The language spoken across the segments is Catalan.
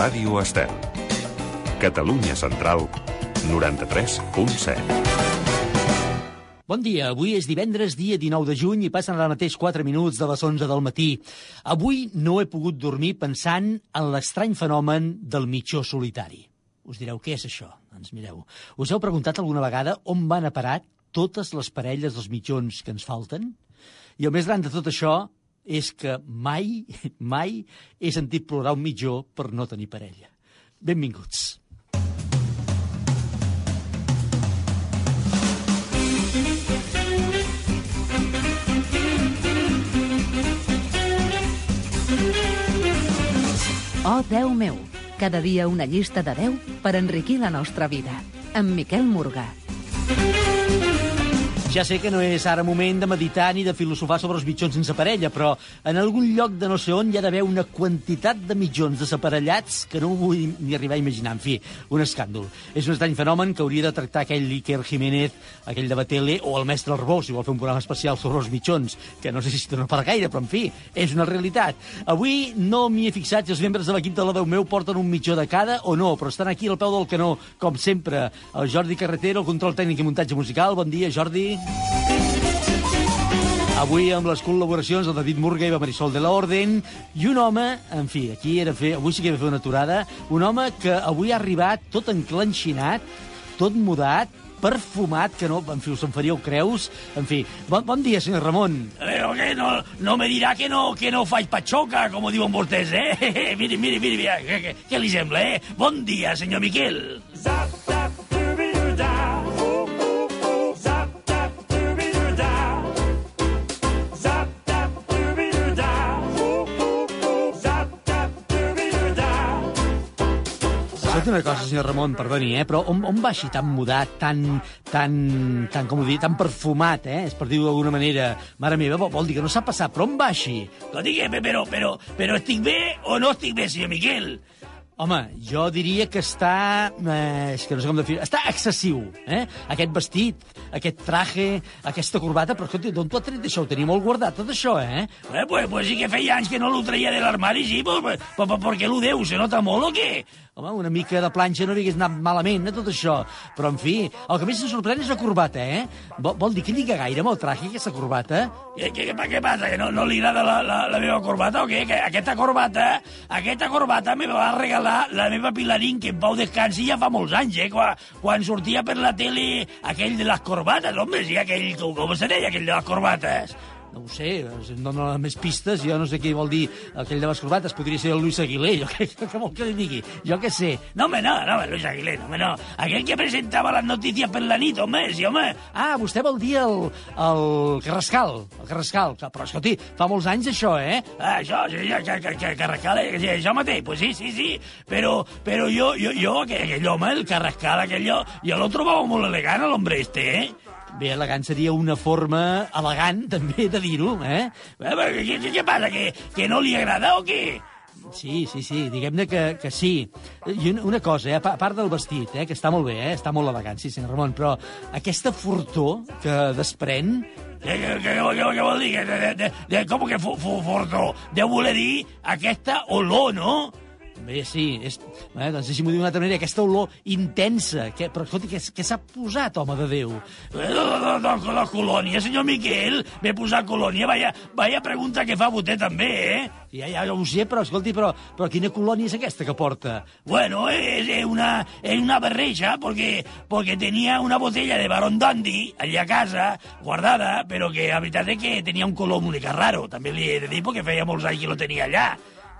Ràdio Estel. Catalunya Central, 93.7. Bon dia, avui és divendres, dia 19 de juny, i passen ara mateix 4 minuts de les 11 del matí. Avui no he pogut dormir pensant en l'estrany fenomen del mitjó solitari. Us direu, què és això? Doncs mireu, us heu preguntat alguna vegada on van a parar totes les parelles dels mitjons que ens falten? I el més gran de tot això és que mai, mai he sentit plorar un mitjó per no tenir parella. Benvinguts. Oh, Déu meu! Cada dia una llista de 10 per enriquir la nostra vida. Amb Miquel Morgà. Ja sé que no és ara moment de meditar ni de filosofar sobre els mitjons sense parella, però en algun lloc de no sé on hi ha d'haver una quantitat de mitjons desaparellats que no vull ni arribar a imaginar. En fi, un escàndol. És un estrany fenomen que hauria de tractar aquell Iker Jiménez, aquell de Batele, o el mestre Arbó, si vol fer un programa especial sobre els mitjons, que no sé si no per gaire, però en fi, és una realitat. Avui no m'hi he fixat si els membres de l'equip de la Déu meu porten un mitjó de cada o no, però estan aquí al peu del canó, com sempre, el Jordi Carretero, el control tècnic i muntatge musical. Bon dia, Jordi. Avui amb les col·laboracions de David Murga i la Marisol de la Orden i un home, en fi, aquí era fer, avui sí que de fer una aturada, un home que avui ha arribat tot enclenxinat, tot mudat, perfumat, que no, en fi, us en faríeu creus. En fi, bon, bon dia, senyor Ramon. Pero que no, no me dirà que no, que no faig patxoca, com diuen vostès, eh? miri, miri, miri, mira, què, què, què li sembla, eh? Bon dia, senyor Miquel. Zap, una cosa, senyor Ramon, perdoni, eh? però on, on va així tan mudat, tan, tan, tan, com ho dic, tan perfumat, eh? És per dir-ho d'alguna manera. Mare meva, vol, vol dir que no s'ha passat, però on va així? Lo digui, però, però, però estic bé o no estic bé, senyor Miquel? Home, jo diria que està... Eh, és que no sé com definir... Està excessiu, eh? Aquest vestit, aquest traje, aquesta corbata... Però, escolta, d'on t'ho ha tret això? Ho tenia molt guardat, tot això, eh? Eh, pues, pues sí que feia anys que no lo traia de l'armari, sí, pues, pues, pues, ¿por qué lo deu? ¿Se nota molt o què? Home, una mica de planxa no hagués anat malament, eh, tot això. Però, en fi, el que més em sorprèn és la corbata, eh? Vol, vol dir que lliga gaire amb el traje, aquesta corbata? Què, què, què, què passa? Que no, no li agrada la, la, la meva corbata o què? Que aquesta corbata, aquesta corbata me va regalar la meva Pilarín, que en pau descansi ja fa molts anys, eh? Quan, quan sortia per la tele aquell de les corbates, home, sí, aquell, com se deia, aquell de les corbates? No ho sé, em dona més pistes, jo no sé què vol dir aquell de les corbates, podria ser el Luis Aguilé, jo què, què vol que li digui? Jo què sé. No, home, no, no, Luis Aguilé, no, home, no. Aquell que presentava les notícies per la nit, home, sí, home. Ah, vostè vol dir el, el Carrascal, el Carrascal, però escolti, fa molts anys això, eh? Ah, això, sí, que, que, que, Carrascal, eh, sí, això mateix, pues sí, sí, sí, però, però jo, jo, jo aquell, aquell home, el Carrascal, aquell, jo, jo lo trobava molt elegant, l'hombre este, eh? Bé, elegant seria una forma elegant, també, de dir-ho, eh? Eh, Què, què, què passa, que, que no li agrada o què? Sí, sí, sí, diguem-ne que, que sí. I una, una cosa, eh, a pa- a part del vestit, eh, que està molt bé, eh, està molt elegant, sí, senyor Ramon, però aquesta fortor que desprèn... Què, què, què, què, què vol dir? De, de, de, com que fu, fu, fortó? Deu voler dir aquesta olor, no? Bé, sí, és, eh, doncs deixi'm-ho dir d'una altra manera, aquesta olor intensa, que, però escolti, què, què s'ha posat, home de Déu? De, de, de la colònia, senyor Miquel. M'he posat colònia. Vaya, vaya pregunta que fa vostè també, eh? Ja, ja ho sé, però escolti, però, però quina colònia és aquesta que porta? Bueno, es, es una, es una berreja porque, porque tenía una botella de Baron Dandy allà a casa, guardada, però que la veritat és que tenia un color mica raro. També li he de dir perquè feia molts anys que lo tenia allà.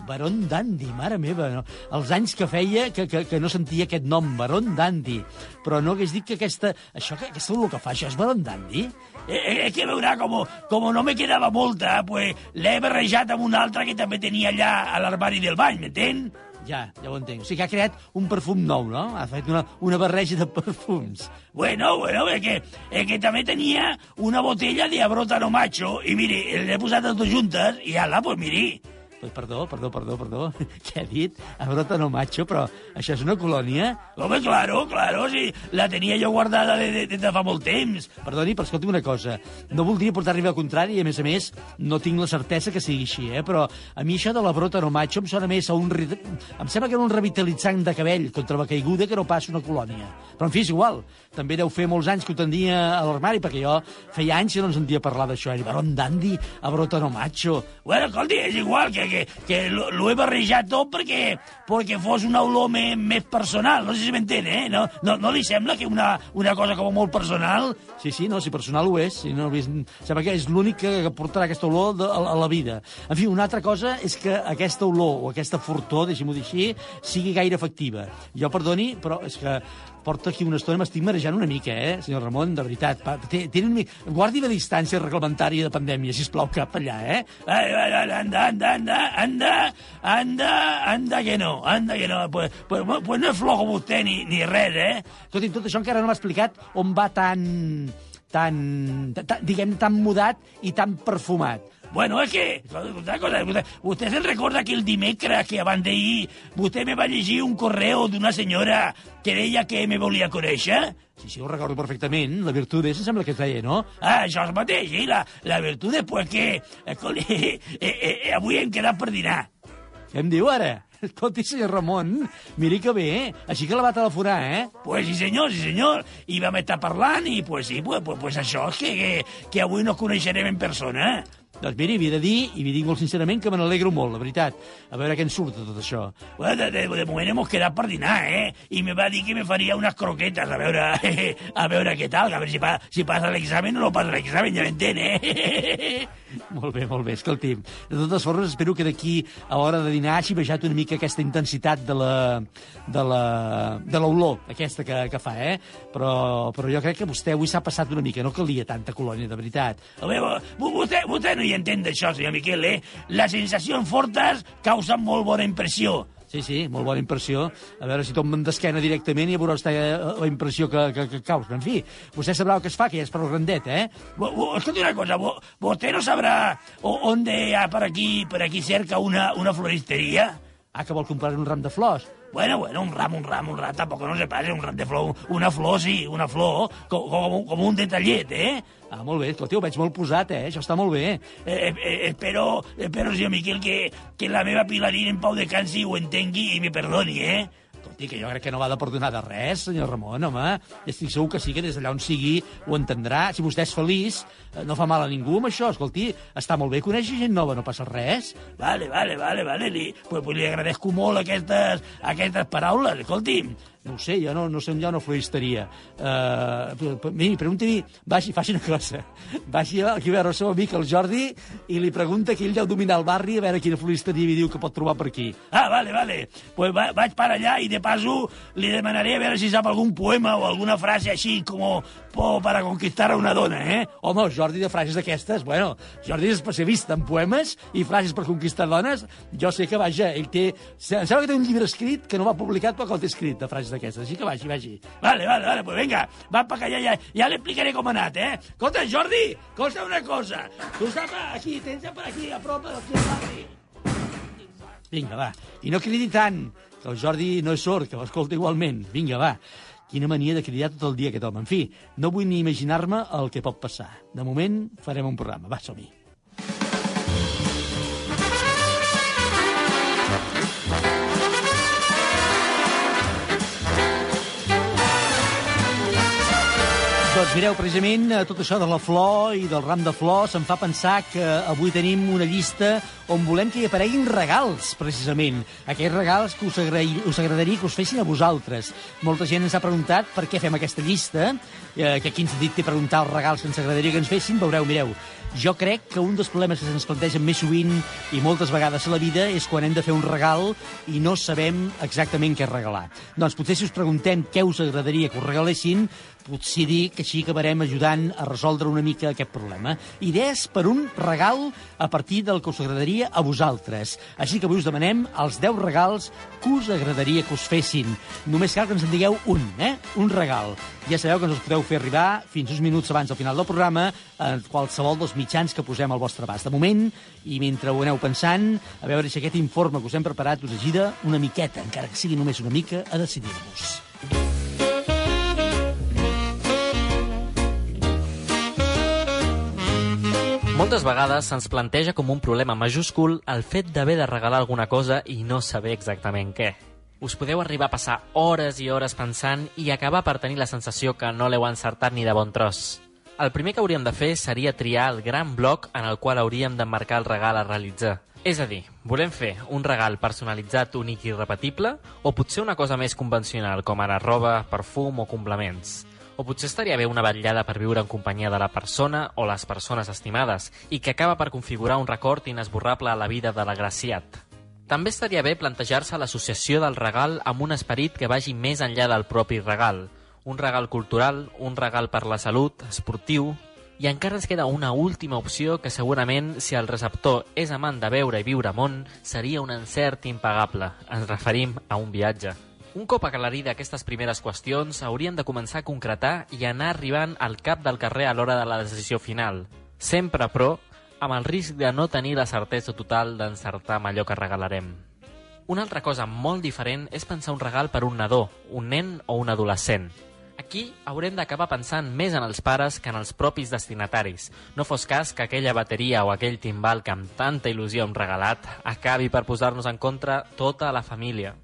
Baron Dandy, mare meva, no? els anys que feia que, que, que no sentia aquest nom, Baron Dandy. Però no hagués dit que aquesta, això, que, aquesta olor que fa, això és Baron Dandy? Eh, eh, és que veurà, com, com no me quedava molta, pues l'he barrejat amb una altra que també tenia allà a l'armari del bany, m'entén? Ja, ja ho entenc. O sigui que ha creat un perfum nou, no? Ha fet una, una barreja de perfums. Bueno, bueno, es que, es que també tenia una botella de Abrotano Macho i miri, l'he posat a dos juntes i ala, pues miri. Perdó, perdó, perdó, perdó. Què ha dit? A brota no macho, però això és una colònia? Home, claro, claro, sí, la tenia jo guardada de, de, de, de fa molt temps. Perdoni, però escolti una cosa. No voldria portar-li al contrari i, a més a més, no tinc la certesa que sigui així, eh? però a mi això de la brota no macho em sona més a un... Em sembla que era un revitalitzant de cabell contra la caiguda que no pas una colònia. Però, en fi, és igual. També deu fer molts anys que ho tenia a l'armari, perquè jo feia anys que no en sentia parlar d'això. I baron d'Andy, a brota no macho. Bueno, escolti, és igual, que, que, que l'ho he barrejat tot perquè, perquè fos una olor més, més personal. No sé si m'entén, eh? No, no, no li sembla que una, una cosa com molt personal? Sí, sí, no, si personal ho és. Si no, sembla que és l'únic que que portarà aquesta olor de, a, a la vida. En fi, una altra cosa és que aquesta olor o aquesta fortor, deixi-m'ho dir així, sigui gaire efectiva. Jo, perdoni, però és que porta aquí una estona, m'estic marejant una mica, eh, senyor Ramon, de veritat. Té, té mica... Guardi la distància reglamentària de pandèmia, si plau cap allà, eh? Ai, ai, ai, anda, anda, anda, anda, anda, anda que no, anda que no. Pues, pues, pues no és flojo vostè ni, ni res, eh? Escolti, tot això encara no m'ha explicat on va tan, tan, tan, diguem, tan mudat i tan perfumat. Bueno, és que, una cosa, vostè, se'n recorda que el dimecres que abans d'ahir vostè me va llegir un correu d'una senyora que deia que me volia conèixer? Sí, sí, ho recordo perfectament. La virtud és, em sembla que es deia, no? Ah, això és mateix, i la, la virtut després que... Escolti, eh, eh, eh, avui hem quedat per dinar. Què em diu ara? Escolti, senyor Ramon, miri que bé, eh? Així que la va telefonar, eh? Pues sí, senyor, sí, senyor. I vam estar parlant i, pues sí, pues, pues, pues això és que, que, que avui nos coneixerem en persona. Doncs miri, havia de dir, i vi dic molt sincerament, que me n'alegro molt, la veritat. A veure què en surt de tot això. Bueno, de, de, de moment hemos quedat per dinar, eh? I me va dir que me faria unes croquetes, a veure, a veure què tal, a veure si, pa, si passa l'examen o no passa l'examen, ja m'entén, eh? Molt bé, molt bé, escolti'm. De totes formes, espero que d'aquí a l'hora de dinar hagi baixat una mica aquesta intensitat de la de la de l'olor aquesta que, que fa, eh? Però, però jo crec que vostè avui s'ha passat una mica, no calia tanta colònia, de veritat. A veure, vo- vostè, vostè no hi entén d'això, senyor Miquel, eh? Les sensacions fortes causen molt bona impressió. Sí, sí, molt bona impressió. A veure si tomben d'esquena directament i veurà vostè eh, la impressió que, que, que causa. En fi, vostè sabrà el que es fa, que ja és per grandet, eh? Escolti una cosa, vo- vostè no sabrà on hi ha per aquí, per aquí cerca una, una floristeria? Ah, que vol comprar un ram de flors. Bueno, bueno, un ram, un ram, un ram, tampoc no se passa, un ram de flor, una flor, sí, una flor, com, com, com un detallet, eh? Ah, molt bé, escolti, ho veig molt posat, eh? Això està molt bé. Eh, eh, espero, espero, senyor Miquel, que, que la meva Pilarín en pau de cansi ho entengui i me perdoni, eh? Escolti, que jo crec que no va de perdonar de res, senyor Ramon, home. Estic segur que sí que des d'allà on sigui ho entendrà. Si vostè és feliç, eh, no fa mal a ningú amb això. Escolti, està molt bé conèixer gent nova, no passa res. Vale, vale, vale, vale. Li, pues, pues li agradezco molt aquestes, aquestes paraules. Escolti'm, No ho sé, jo no, no sé on hi ha una floristeria. Uh, miri, pregunti-li, vagi, faci una cosa. Vagi aquí a veure el seu amic, el Jordi, i li pregunta que ell deu dominar el barri a veure quina floristeria li diu que pot trobar per aquí. Ah, vale, vale. Pues va, vaig per allà i de paso li demanaré a veure si sap algun poema o alguna frase així com po para conquistar a una dona, eh? Home, el Jordi de frases d'aquestes, bueno, Jordi és especialista en poemes i frases per conquistar dones. Jo sé que, vaja, ell té... Em sembla que té un llibre escrit que no va publicat però que el té escrit, de frases d'aquestes. Així que vagi, vagi. Vale, vale, vale, pues venga, va para allà, ja, ja li explicaré com ha anat, eh? Escolta, Jordi, costa una cosa. Tu saps, aquí, tens per aquí, a prop d'aquí al barri. Vinga, va. I no cridi tant, que el Jordi no és sord, que l'escolta igualment. Vinga, va. Quina mania de cridar tot el dia aquest home. En fi, no vull ni imaginar-me el que pot passar. De moment farem un programa. Va, som-hi. Doncs mireu, precisament eh, tot això de la flor i del ram de flors em fa pensar que avui tenim una llista on volem que hi apareguin regals, precisament. Aquells regals que us, agrair, us agradaria que us fessin a vosaltres. Molta gent ens ha preguntat per què fem aquesta llista, eh, que quin sentit té preguntar els regals que ens agradaria que ens fessin. Veureu, mireu, jo crec que un dels problemes que se'ns plantegen més sovint i moltes vegades a la vida és quan hem de fer un regal i no sabem exactament què regalar. Doncs potser si us preguntem què us agradaria que us regalessin, potser dir que així acabarem ajudant a resoldre una mica aquest problema. Idees per un regal a partir del que us agradaria a vosaltres. Així que avui us demanem els 10 regals que us agradaria que us fessin. Només cal que ens en digueu un, eh? Un regal. Ja sabeu que ens els podeu fer arribar fins uns minuts abans del final del programa a qualsevol dels mitjans que posem al vostre abast. De moment, i mentre ho aneu pensant, a veure si aquest informe que us hem preparat us ajuda una miqueta, encara que sigui només una mica, a decidir-vos. Moltes vegades se'ns planteja com un problema majúscul el fet d'haver de regalar alguna cosa i no saber exactament què. Us podeu arribar a passar hores i hores pensant i acabar per tenir la sensació que no l'heu encertat ni de bon tros. El primer que hauríem de fer seria triar el gran bloc en el qual hauríem d'emmarcar el regal a realitzar. És a dir, volem fer un regal personalitzat, únic i repetible o potser una cosa més convencional, com ara roba, perfum o complements? O potser estaria bé una vetllada per viure en companyia de la persona o les persones estimades i que acaba per configurar un record inesborrable a la vida de l'agraciat. També estaria bé plantejar-se l'associació del regal amb un esperit que vagi més enllà del propi regal. Un regal cultural, un regal per la salut, esportiu... I encara ens queda una última opció que segurament, si el receptor és amant de veure i viure món, seria un encert impagable. Ens referim a un viatge. Un cop aclarida aquestes primeres qüestions, hauríem de començar a concretar i anar arribant al cap del carrer a l'hora de la decisió final. Sempre, però, amb el risc de no tenir la certesa total d'encertar amb allò que regalarem. Una altra cosa molt diferent és pensar un regal per un nadó, un nen o un adolescent. Aquí haurem d'acabar pensant més en els pares que en els propis destinataris. No fos cas que aquella bateria o aquell timbal que amb tanta il·lusió hem regalat acabi per posar-nos en contra tota la família.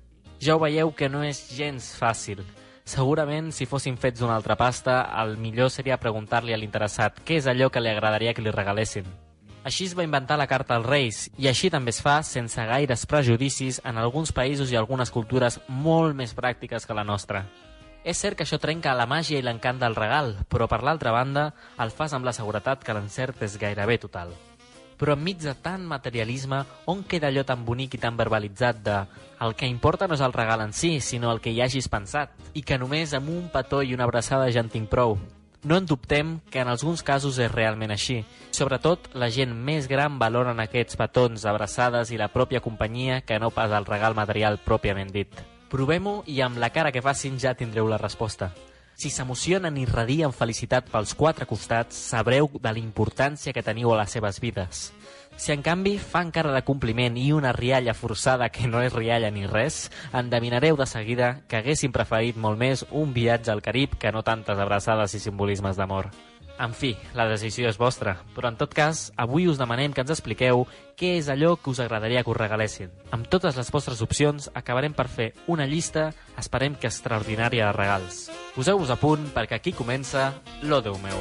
Ja ho veieu que no és gens fàcil. Segurament, si fossin fets d'una altra pasta, el millor seria preguntar-li a l'interessat què és allò que li agradaria que li regalessin. Així es va inventar la carta als Reis, i així també es fa, sense gaires prejudicis, en alguns països i algunes cultures molt més pràctiques que la nostra. És cert que això trenca la màgia i l'encant del regal, però per l'altra banda el fas amb la seguretat que l'encert és gairebé total. Però enmig de tant materialisme, on queda allò tan bonic i tan verbalitzat de el que importa no és el regal en si, sinó el que hi hagis pensat, i que només amb un petó i una abraçada ja en tinc prou. No en dubtem que en alguns casos és realment així. Sobretot, la gent més gran valoren aquests petons, abraçades i la pròpia companyia que no pas el regal material pròpiament dit. Provem-ho i amb la cara que facin ja tindreu la resposta. Si s'emocionen i radien felicitat pels quatre costats, sabreu de la importància que teniu a les seves vides. Si en canvi fan cara de compliment i una rialla forçada que no és rialla ni res, endevinareu de seguida que haguessin preferit molt més un viatge al Carib que no tantes abraçades i simbolismes d'amor. En fi, la decisió és vostra, però en tot cas, avui us demanem que ens expliqueu què és allò que us agradaria que us regalessin. Amb totes les vostres opcions acabarem per fer una llista, esperem que extraordinària de regals. Poseu-vos a punt perquè aquí comença Lo Déu meu.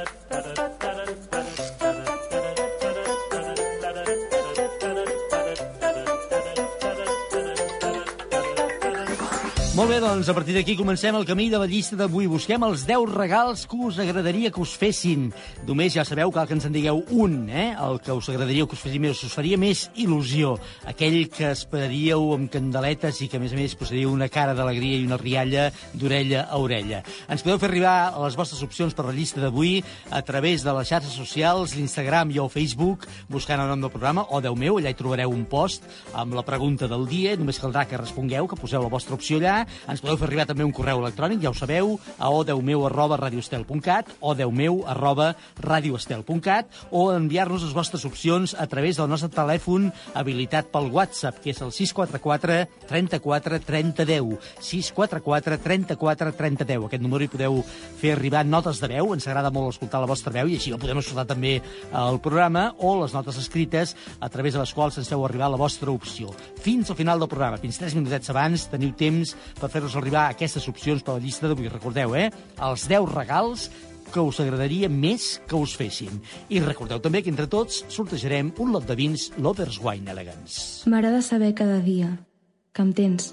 Molt bé, doncs a partir d'aquí comencem el camí de la llista d'avui. Busquem els 10 regals que us agradaria que us fessin. Només ja sabeu, cal que ens en digueu un, eh? El que us agradaria que us fessin més, us faria més il·lusió. Aquell que esperaríeu amb candeletes i que, a més a més, posaríeu una cara d'alegria i una rialla d'orella a orella. Ens podeu fer arribar a les vostres opcions per la llista d'avui a través de les xarxes socials, l'Instagram i el Facebook, buscant el nom del programa, o Déu meu, allà hi trobareu un post amb la pregunta del dia. Només caldrà que respongueu, que poseu la vostra opció allà ens podeu fer arribar també un correu electrònic, ja ho sabeu, a odeumeu arroba radioestel.cat, odeumeu arroba radioestel.cat, o enviar-nos les vostres opcions a través del nostre telèfon habilitat pel WhatsApp, que és el 644 34 30 10. 644 34 30 10. Aquest número hi podeu fer arribar notes de veu, ens agrada molt escoltar la vostra veu i així la podem escoltar també al programa, o les notes escrites a través de les quals ens feu arribar la vostra opció. Fins al final del programa, fins 3 minutets abans, teniu temps per fer-nos arribar aquestes opcions per la llista d'avui. Recordeu, eh? Els 10 regals que us agradaria més que us fessin. I recordeu també que entre tots sortejarem un lot de vins Lovers Wine Elegance. M'agrada saber cada dia que em tens,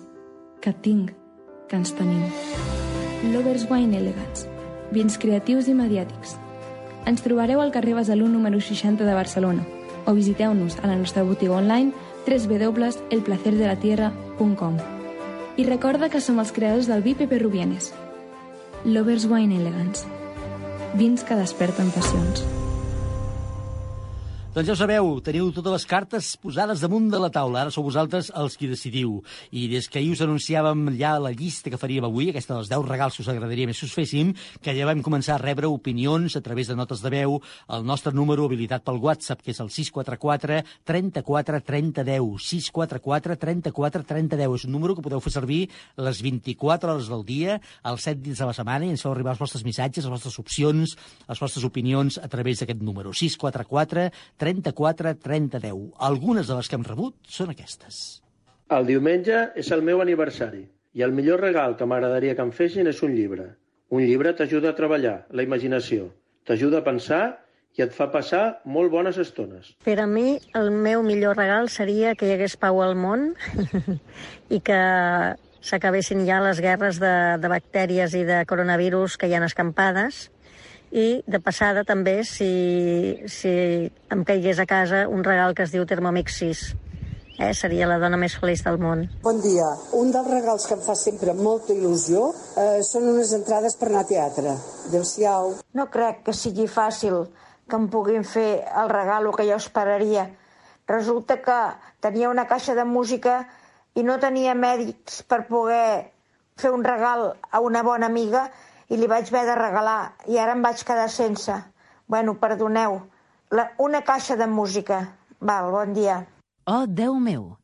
que et tinc, que ens tenim. Lovers Wine Elegance. Vins creatius i mediàtics. Ens trobareu al carrer Besalú número 60 de Barcelona o visiteu-nos a la nostra botiga online www.elplacerdelatierra.com i recorda que som els creadors del vi Pepe Rubienes. Lovers Wine Elegance. Vins que desperten passions. Doncs ja ho sabeu, teniu totes les cartes posades damunt de la taula. Ara sou vosaltres els qui decidiu. I des que ahir us anunciàvem ja la llista que faríem avui, aquesta dels 10 regals que us agradaria més que us féssim, que ja vam començar a rebre opinions a través de notes de veu al nostre número habilitat pel WhatsApp, que és el 644 34 30 10. 644 34 30 10. És un número que podeu fer servir les 24 hores del dia, els 7 dins de la setmana, i ens feu arribar els vostres missatges, les vostres opcions, les vostres opinions a través d'aquest número. 644 34 30 10. Algunes de les que hem rebut són aquestes. El diumenge és el meu aniversari i el millor regal que m'agradaria que em fessin és un llibre. Un llibre t'ajuda a treballar la imaginació, t'ajuda a pensar i et fa passar molt bones estones. Per a mi, el meu millor regal seria que hi hagués pau al món i que s'acabessin ja les guerres de, de bactèries i de coronavirus que hi han escampades i de passada també si, si em caigués a casa un regal que es diu Thermomix 6 eh? seria la dona més feliç del món Bon dia. Un dels regals que em fa sempre molta il·lusió eh, són unes entrades per anar a teatre. Adéu-siau. No crec que sigui fàcil que em puguin fer el regalo que jo esperaria. Resulta que tenia una caixa de música i no tenia mèrits per poder fer un regal a una bona amiga i li vaig haver de regalar i ara em vaig quedar sense. Bueno, perdoneu. La, una caixa de música. Val, bon dia. Oh, Déu meu!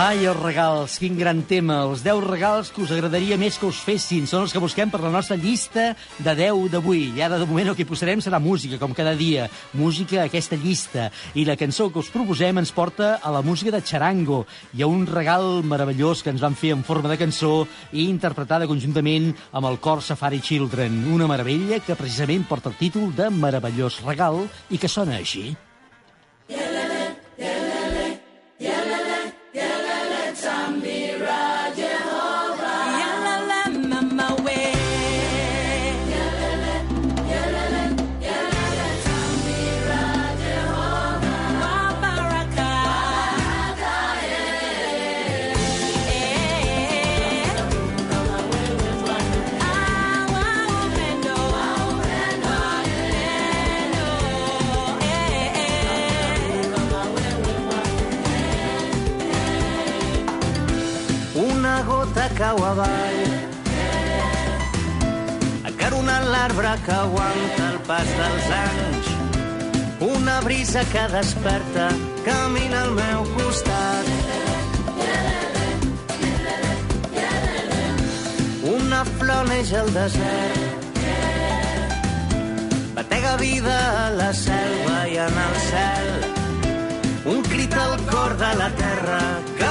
Ai, els regals, quin gran tema. Els 10 regals que us agradaria més que us fessin. Són els que busquem per la nostra llista de 10 d'avui. I ara, de moment, el que posarem serà música, com cada dia. Música a aquesta llista. I la cançó que us proposem ens porta a la música de Charango. Hi ha un regal meravellós que ens van fer en forma de cançó i interpretada conjuntament amb el cor Safari Children. Una meravella que precisament porta el títol de Meravellós Regal i que sona així. Una gota cau avall acaronant l'arbre que aguanta el pas dels anys. Una brisa que desperta camina al meu costat. Una flor neix al desert. Batega vida a la selva i en el cel. Un crit al cor de la terra camina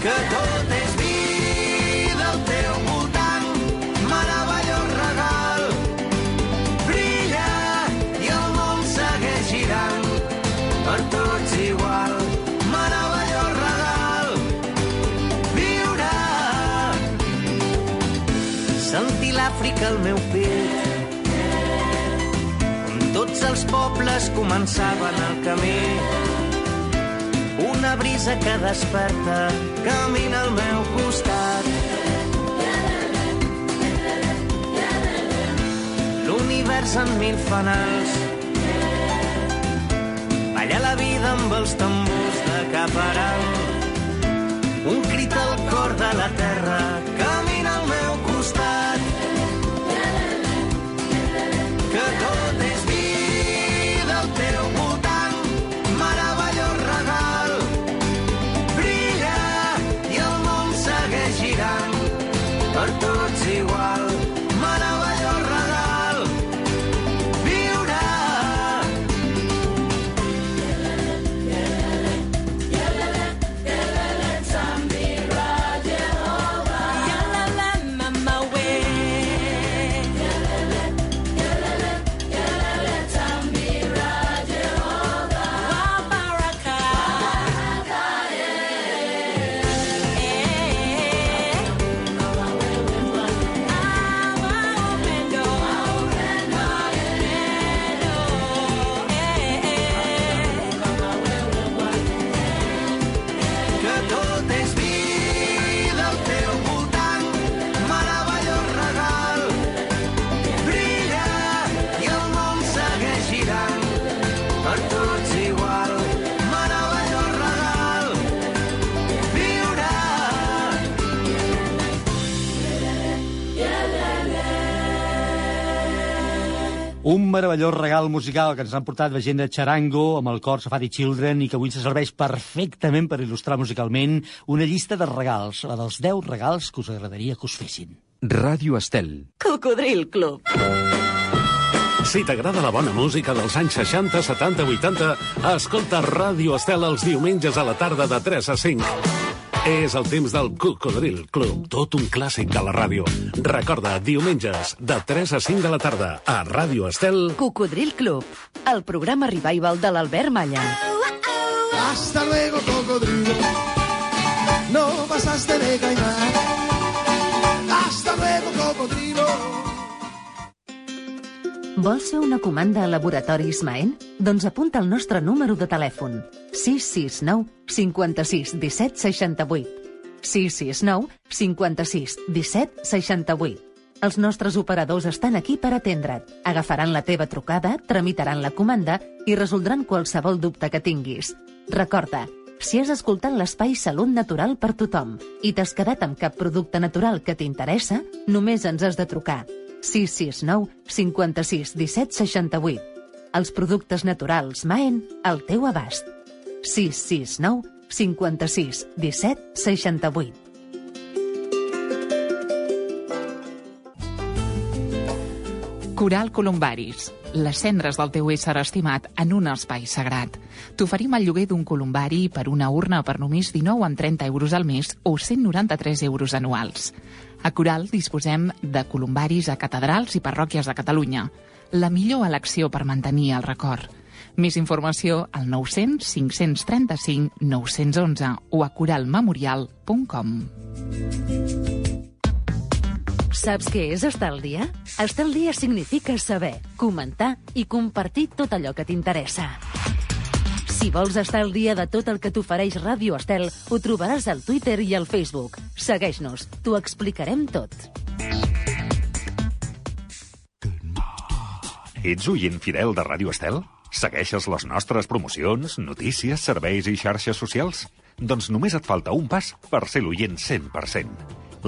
Que tot és vida al teu voltant, meravellós regal. Brilla i el món segueix girant, per tots igual. Meravellós regal, viure. Sentir l'Àfrica al meu pit, on tots els pobles començaven el camí. Una brisa que desperta camina al meu costat. L'univers en mil fanals. Balla la vida amb els tambors de caparal. Un crit al cor de la terra camina Un meravellós regal musical que ens han portat la gent de Charango amb el cor Safari Children i que avui se serveix perfectament per il·lustrar musicalment una llista de regals, la dels 10 regals que us agradaria que us fessin. Ràdio Estel. Cocodril Club. Si t'agrada la bona música dels anys 60, 70, 80, escolta Ràdio Estel els diumenges a la tarda de 3 a 5. És el temps del Cocodril Club, tot un clàssic de la ràdio. Recorda, diumenges, de 3 a 5 de la tarda, a Ràdio Estel... Cocodril Club, el programa revival de l'Albert Malla. Hasta luego, cocodrilo. No pasaste de caimán. Vols fer una comanda a Laboratoris Maen? Doncs apunta el nostre número de telèfon. 669 56 17 68. 669 56 17 68. Els nostres operadors estan aquí per atendre't. Agafaran la teva trucada, tramitaran la comanda i resoldran qualsevol dubte que tinguis. Recorda, si has escoltat l'espai Salut Natural per tothom i t'has quedat amb cap producte natural que t'interessa, només ens has de trucar 669 56 17 68. Els productes naturals Maen al teu abast. 669 56 17 68. Coral Columbaris, les cendres del teu ésser estimat en un espai sagrat. T'oferim el lloguer d'un columbari per una urna per només 19 amb 30 euros al mes o 193 euros anuals. A Coral disposem de columbaris a catedrals i parròquies de Catalunya. La millor elecció per mantenir el record. Més informació al 900 535 911 o a coralmemorial.com. Saps què és estar al dia? Estar al dia significa saber, comentar i compartir tot allò que t'interessa. Si vols estar al dia de tot el que t'ofereix Ràdio Estel, ho trobaràs al Twitter i al Facebook. Segueix-nos, t'ho explicarem tot. Ets oient fidel de Ràdio Estel? Segueixes les nostres promocions, notícies, serveis i xarxes socials? Doncs només et falta un pas per ser l'oient 100%.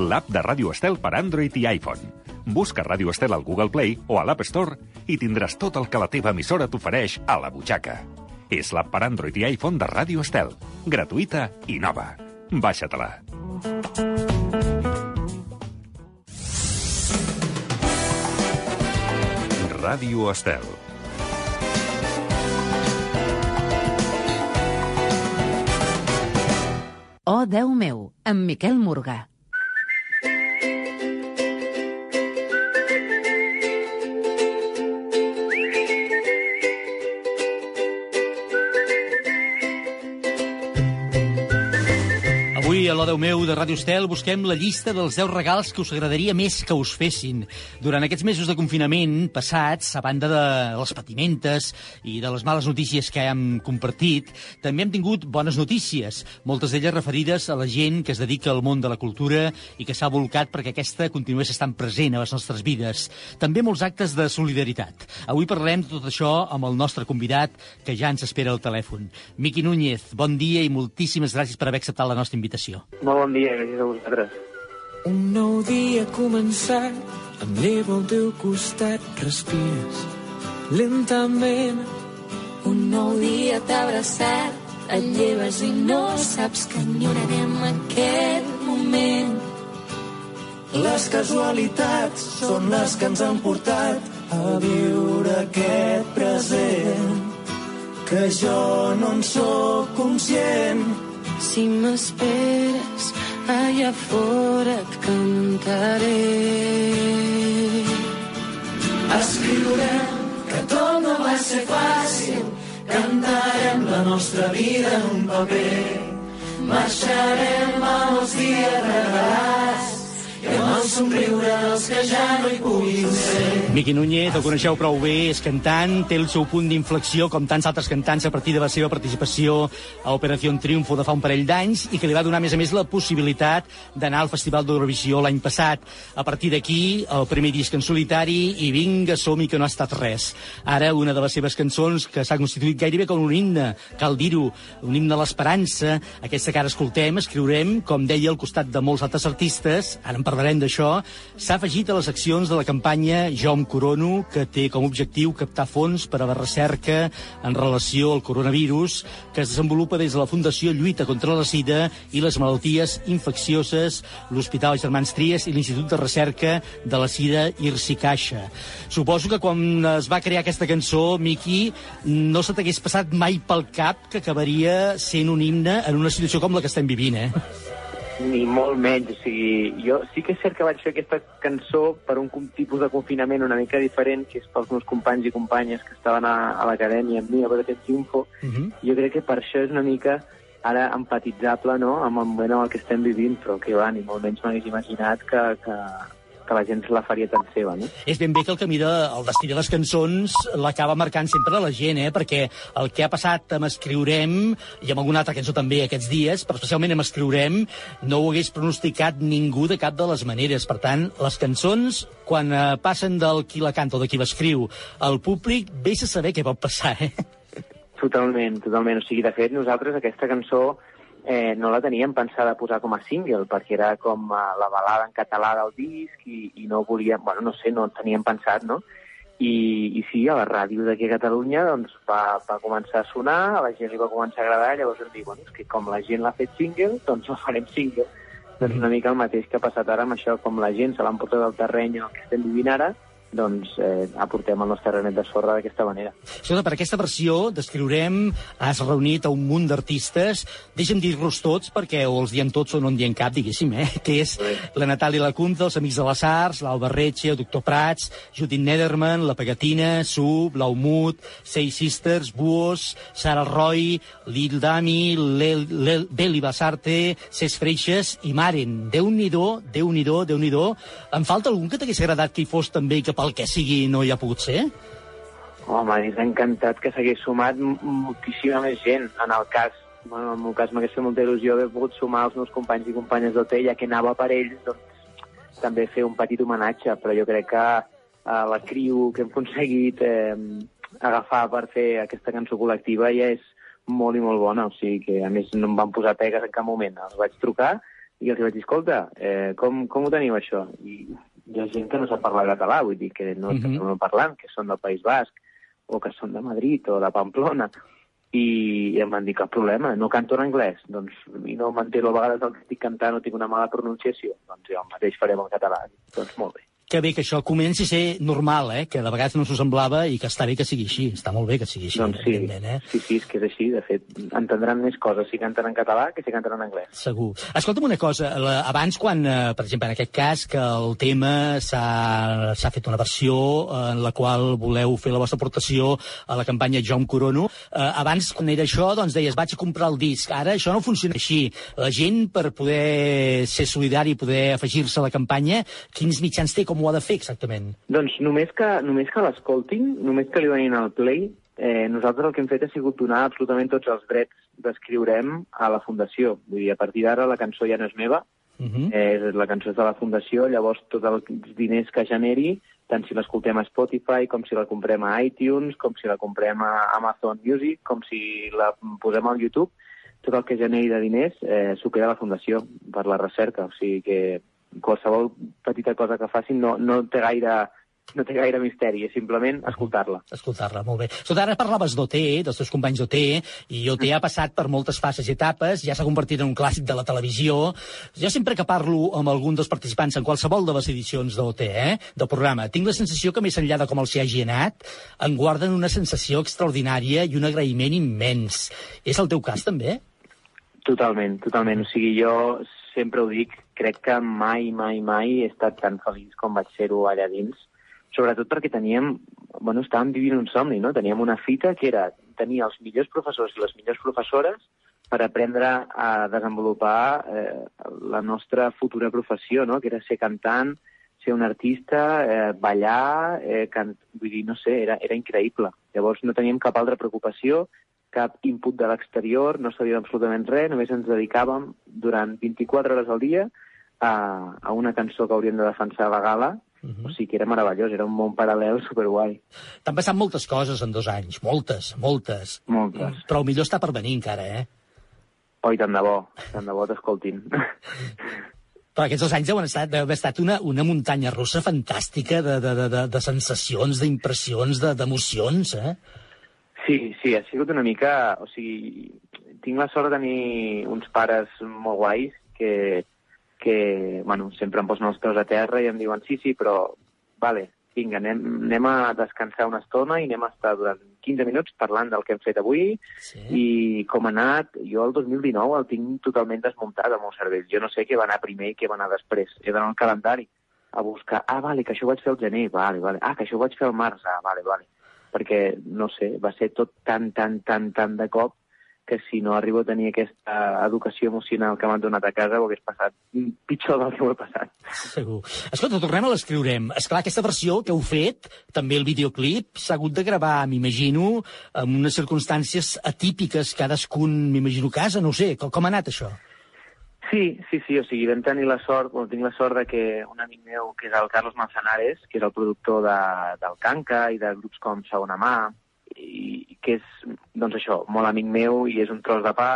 L'app de Ràdio Estel per Android i iPhone. Busca Ràdio Estel al Google Play o a l'App Store i tindràs tot el que la teva emissora t'ofereix a la butxaca. És l'app per Android i iPhone de Ràdio Estel. Gratuïta i nova. Baixa-te-la. Ràdio Estel. Oh, Déu meu, amb Miquel Morgà. Avui, a l'Odeu meu de Ràdio Estel, busquem la llista dels 10 regals que us agradaria més que us fessin. Durant aquests mesos de confinament passats, a banda de les patimentes i de les males notícies que hem compartit, també hem tingut bones notícies, moltes d'elles referides a la gent que es dedica al món de la cultura i que s'ha volcat perquè aquesta continués estant present a les nostres vides. També molts actes de solidaritat. Avui parlarem de tot això amb el nostre convidat, que ja ens espera al telèfon. Miqui Núñez, bon dia i moltíssimes gràcies per haver acceptat la nostra invitació. Molt bon dia, gràcies a vosaltres. Un nou dia ha començat, amb neu al teu costat respires lentament. Un nou dia t'ha abraçat, et lleves i no saps que enyorarem aquest moment. Les casualitats són les que ens han portat a viure aquest present que jo no en sóc conscient. Si m'esperes, allà fora et cantaré. Escriurem que tot no va ser fàcil, cantarem la nostra vida en un paper. Marxarem els dies regalats i dels que ja no hi puguin ser. Miqui Núñez, el coneixeu prou bé, és cantant, té el seu punt d'inflexió, com tants altres cantants, a partir de la seva participació a Operació Triunfo de fa un parell d'anys, i que li va donar, a més a més, la possibilitat d'anar al Festival d'Eurovisió l'any passat. A partir d'aquí, el primer disc en solitari, i vinga, som-hi, que no ha estat res. Ara, una de les seves cançons, que s'ha constituït gairebé com un himne, cal dir-ho, un himne a l'esperança, aquesta que ara escoltem, escriurem, com deia, al costat de molts altres artistes, ara en parlarem d'això, això, s'ha afegit a les accions de la campanya Jo em corono, que té com a objectiu captar fons per a la recerca en relació al coronavirus, que es desenvolupa des de la Fundació Lluita contra la Sida i les malalties infeccioses, l'Hospital Germans Tries i l'Institut de Recerca de la Sida IRSI Caixa. Suposo que quan es va crear aquesta cançó, Miqui, no se t'hagués passat mai pel cap que acabaria sent un himne en una situació com la que estem vivint, eh? Ni molt menys, o sigui, jo sí que és cert que vaig fer aquesta cançó per un tipus de confinament una mica diferent, que és pels meus companys i companyes que estaven a, a l'acadèmia amb mi a veure aquest info. Jo crec que per això és una mica ara empatitzable no? amb el moment en el que estem vivint, però que va, ni molt menys m'hagués imaginat que, que, que la gent se la faria tan seva, no? És ben bé que el camí de, el destí de les cançons l'acaba marcant sempre la gent, eh? perquè el que ha passat amb Escriurem, i amb alguna altra cançó també aquests dies, però especialment amb Escriurem, no ho hagués pronosticat ningú de cap de les maneres. Per tant, les cançons, quan eh, passen del qui la canta o de qui l'escriu al públic, vés a saber què pot passar, eh? Totalment, totalment. O sigui, de fet, nosaltres aquesta cançó eh, no la teníem pensada posar com a single, perquè era com eh, la balada en català del disc i, i no volíem, bueno, no sé, no en teníem pensat, no? I, i sí, a la ràdio d'aquí a Catalunya doncs, va, va començar a sonar, a la gent li va començar a agradar, llavors vam dir, bueno, és que com la gent l'ha fet single, doncs la farem single. Doncs una mica el mateix que ha passat ara amb això, com la gent se l'han portat al terreny en el que estem vivint ara, doncs eh, aportem el nostre granet de sorra d'aquesta manera. Escolta, per aquesta versió d'Escriurem has reunit a un munt d'artistes. Deixa'm dir-los tots, perquè o els diem tots o no en diem cap, diguéssim, eh? que és la Natàlia Lacunza, els Amics de les Arts, l'Alba Retxe, el Doctor Prats, Judit Nederman, la Pegatina, Sub, l'Aumut, Sei Sisters, Buos, Sara Roy, Lil Dami, Beli Basarte, Cés Freixes i Maren. Déu-n'hi-do, Déu-n'hi-do, Déu-n'hi-do. Em falta algun que t'hagués agradat que hi fos també i que pel que sigui no hi ha pogut ser? Home, m'hagués encantat que s'hagués sumat moltíssima més gent. En el cas, bueno, en el cas m'hagués fet molta il·lusió haver pogut sumar els meus companys i companyes d'OT, ja que anava per ells, doncs també fer un petit homenatge, però jo crec que eh, la criu que hem aconseguit eh, agafar per fer aquesta cançó col·lectiva ja és molt i molt bona, o sigui que a més no em van posar pegues en cap moment. Els vaig trucar i els vaig dir, escolta, eh, com, com ho teniu això? I hi ha gent que no sap parlar català, vull dir que no, que no parlant, que són del País Basc, o que són de Madrid o de Pamplona, i, i em van dir cap problema, no canto en anglès, doncs i no m'entero a vegades el que estic cantant o tinc una mala pronunciació, doncs jo mateix farem en català, doncs molt bé. Que bé que això comenci a ser normal, eh? que de vegades no s'ho semblava i que està bé que sigui així. Està molt bé que sigui així, Doncs sí, eh? sí, sí, és que és així, de fet, entendran més coses si canten en català que si canten en anglès. Segur. Escolta'm una cosa, la, abans quan, eh, per exemple, en aquest cas, que el tema s'ha s'ha fet una versió eh, en la qual voleu fer la vostra aportació a la campanya Jo em corono, eh, abans, quan era això, doncs deies, vaig a comprar el disc. Ara això no funciona així. La gent, per poder ser solidari i poder afegir-se a la campanya, quins mitjans té, com ho ha de fer exactament? Doncs només que, només que l'escoltin, només que li donin el play, eh, nosaltres el que hem fet ha sigut donar absolutament tots els drets d'escriurem a la Fundació. Vull dir, a partir d'ara la cançó ja no és meva, Uh -huh. eh, la cançó és de la Fundació, llavors tots els diners que generi, tant si l'escoltem a Spotify, com si la comprem a iTunes, com si la comprem a Amazon Music, com si la posem al YouTube, tot el que generi de diners eh, s'ho queda a la Fundació per la recerca. O sigui que qualsevol petita cosa que facin no, no té gaire no té gaire misteri, és simplement escoltar-la. Escoltar-la, molt bé. Escolta, ara parlaves d'OT, dels teus companys d'OT, i OT ha passat per moltes fases i etapes, ja s'ha convertit en un clàssic de la televisió. Jo sempre que parlo amb algun dels participants en qualsevol de les edicions d'OT, eh, del programa, tinc la sensació que més enllà de com els hi hagi anat, en guarden una sensació extraordinària i un agraïment immens. És el teu cas, també? Totalment, totalment. O sigui, jo sempre ho dic, crec que mai, mai, mai he estat tan feliç com vaig ser-ho allà dins, sobretot perquè teníem, bueno, estàvem vivint un somni, no? Teníem una fita que era tenir els millors professors i les millors professores per aprendre a desenvolupar eh, la nostra futura professió, no? que era ser cantant, ser un artista, eh, ballar, eh, can... vull dir, no sé, era, era increïble. Llavors no teníem cap altra preocupació, cap input de l'exterior, no sabíem absolutament res, només ens dedicàvem durant 24 hores al dia a, a una cançó que hauríem de defensar a la gala, uh -huh. o sigui que era meravellós, era un món paral·lel superguai. T'han passat moltes coses en dos anys, moltes, moltes. Moltes. Però el millor està per venir encara, eh? Oi, tant de bo, tant de bo t'escoltin. Però aquests dos anys deuen estat, deu haver estat una, una muntanya russa fantàstica de, de, de, de, de sensacions, d'impressions, de- d'emocions, eh? Sí, sí, ha sigut una mica... O sigui, tinc la sort de tenir uns pares molt guais que, que bueno, sempre em posen els peus a terra i em diuen sí, sí, però, vale, vinga, anem, anem a descansar una estona i anem a estar durant 15 minuts parlant del que hem fet avui sí. i com ha anat. Jo el 2019 el tinc totalment desmuntat al meu cervell. Jo no sé què va anar primer i què va anar després. He d'anar al calendari a buscar, ah, vale, que això ho vaig fer al gener, vale, vale. Ah, que això ho vaig fer al març, ah, vale, vale. Perquè, no sé, va ser tot tan, tan, tan, tan de cop que si no arribo a tenir aquesta educació emocional que m'han donat a casa ho hagués passat pitjor del que ho he passat. Segur. Escolta, tornem a l'escriurem. És clar, aquesta versió que heu fet, també el videoclip, s'ha hagut de gravar, m'imagino, en unes circumstàncies atípiques, cadascun, m'imagino, casa, no sé. Com, com ha anat això? Sí, sí, sí, o sigui, vam tenir la sort, bueno, tinc la sort de que un amic meu, que és el Carlos Manzanares, que és el productor de, del Canca i de grups com Segona Mà, i que és, doncs això, molt amic meu i és un tros de pa,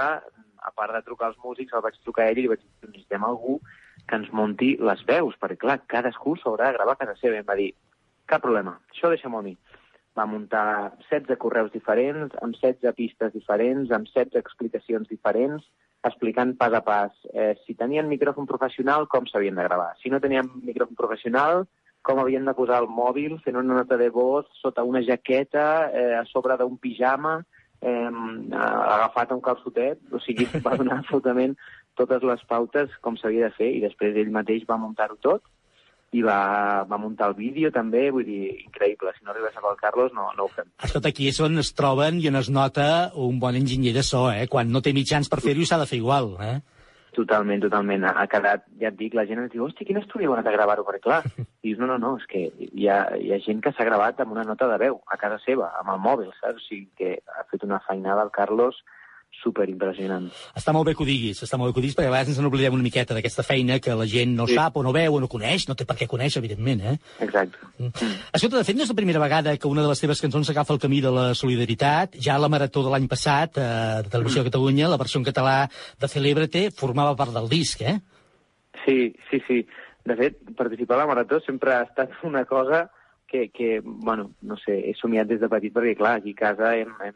a part de trucar als músics, el vaig trucar a ell i li vaig dir, necessitem algú que ens munti les veus, perquè clar, cadascú s'haurà de gravar a casa seva. I em va dir, cap problema, això deixa'm a mi. Va muntar 16 correus diferents, amb 16 pistes diferents, amb 16 explicacions diferents, explicant pas a pas eh, si tenien micròfon professional, com s'havien de gravar. Si no tenien micròfon professional, com havien de posar el mòbil fent una nota de voz sota una jaqueta, eh, a sobre d'un pijama, eh, agafat a un calçotet. O sigui, va donar absolutament totes les pautes com s'havia de fer i després ell mateix va muntar-ho tot i va, va muntar el vídeo també, vull dir, increïble. Si no arribés a pel Carlos, no, no ho fem. Escolta, aquí és on es troben i on es nota un bon enginyer de so, eh? Quan no té mitjans per fer-ho s'ha de fer igual, eh? Totalment, totalment. Ha quedat, ja et dic, la gent ens diu, hòstia, quin estudi anat a gravar-ho? Perquè clar, dius, no, no, no, és que hi ha, hi ha gent que s'ha gravat amb una nota de veu a casa seva, amb el mòbil, saps? O sigui que ha fet una feinada el Carlos super impressionant. Està molt bé que ho diguis, està molt bé que ho diguis, perquè a vegades ens n'oblidem una miqueta d'aquesta feina que la gent no Sí. sap o no veu o no coneix, no té per què conèixer, evidentment, eh? Exacte. Escolta, de fet, no és la primera vegada que una de les teves cançons agafa el camí de la solidaritat. Ja a la marató de l'any passat, eh, de Televisió de Catalunya, la versió en català de Celébrate formava part del disc, eh? Sí, sí, sí. De fet, participar a la Marató sempre ha estat una cosa que, que bueno, no sé, he somiat des de petit perquè, clar, aquí a casa hem, hem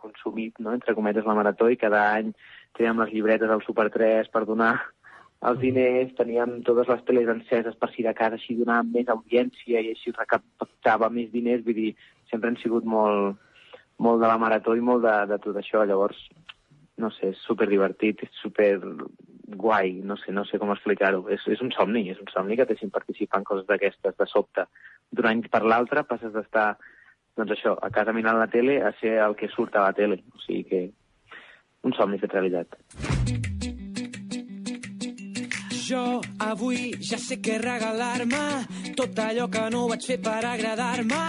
consumit, no?, entre cometes, la Marató i cada any teníem les llibretes al Super 3 per donar els diners, teníem totes les teles enceses per si de casa així donàvem més audiència i així recaptava més diners, vull dir, sempre han sigut molt, molt de la Marató i molt de, de tot això, llavors, no sé, és super divertit, és super guai, no sé, no sé com explicar-ho. És, és un somni, és un somni que t'hagin participar en coses d'aquestes, de sobte. D'un any per l'altre passes d'estar, doncs això, a casa mirant la tele a ser el que surt a la tele. O sigui que un somni fet realitat. Jo avui ja sé què regalar-me tot allò que no vaig fer per agradar-me.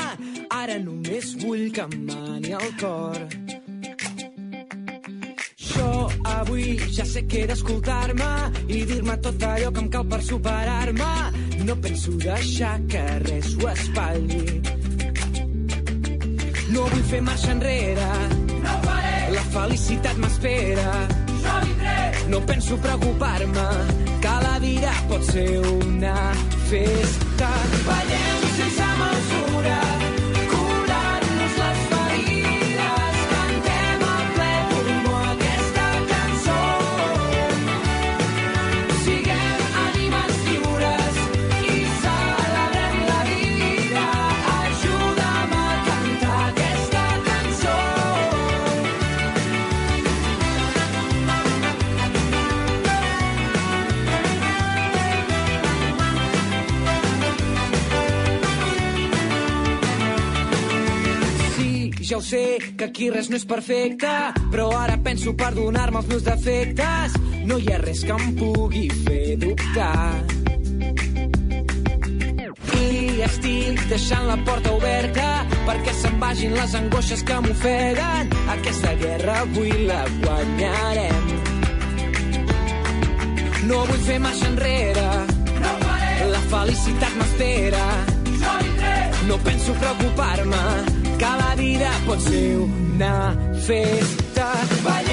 Ara només vull que em mani el cor. Jo avui ja sé he d'escoltar-me i dir-me tot allò que em cal per superar-me. No penso deixar que res ho espatlli. No vull fer marxa enrere. No faré. La felicitat m'espera. Jo vindré. No penso preocupar-me, que la vida pot ser una festa. Ballem ja ho sé, que aquí res no és perfecte, però ara penso perdonar-me els meus defectes. No hi ha res que em pugui fer dubtar. I estic deixant la porta oberta perquè se'n vagin les angoixes que m'ofeguen. Aquesta guerra avui la guanyarem. No vull fer marxa enrere. No faré. La felicitat m'espera. No penso preocupar-me, la vida pot ser una festa. Ballem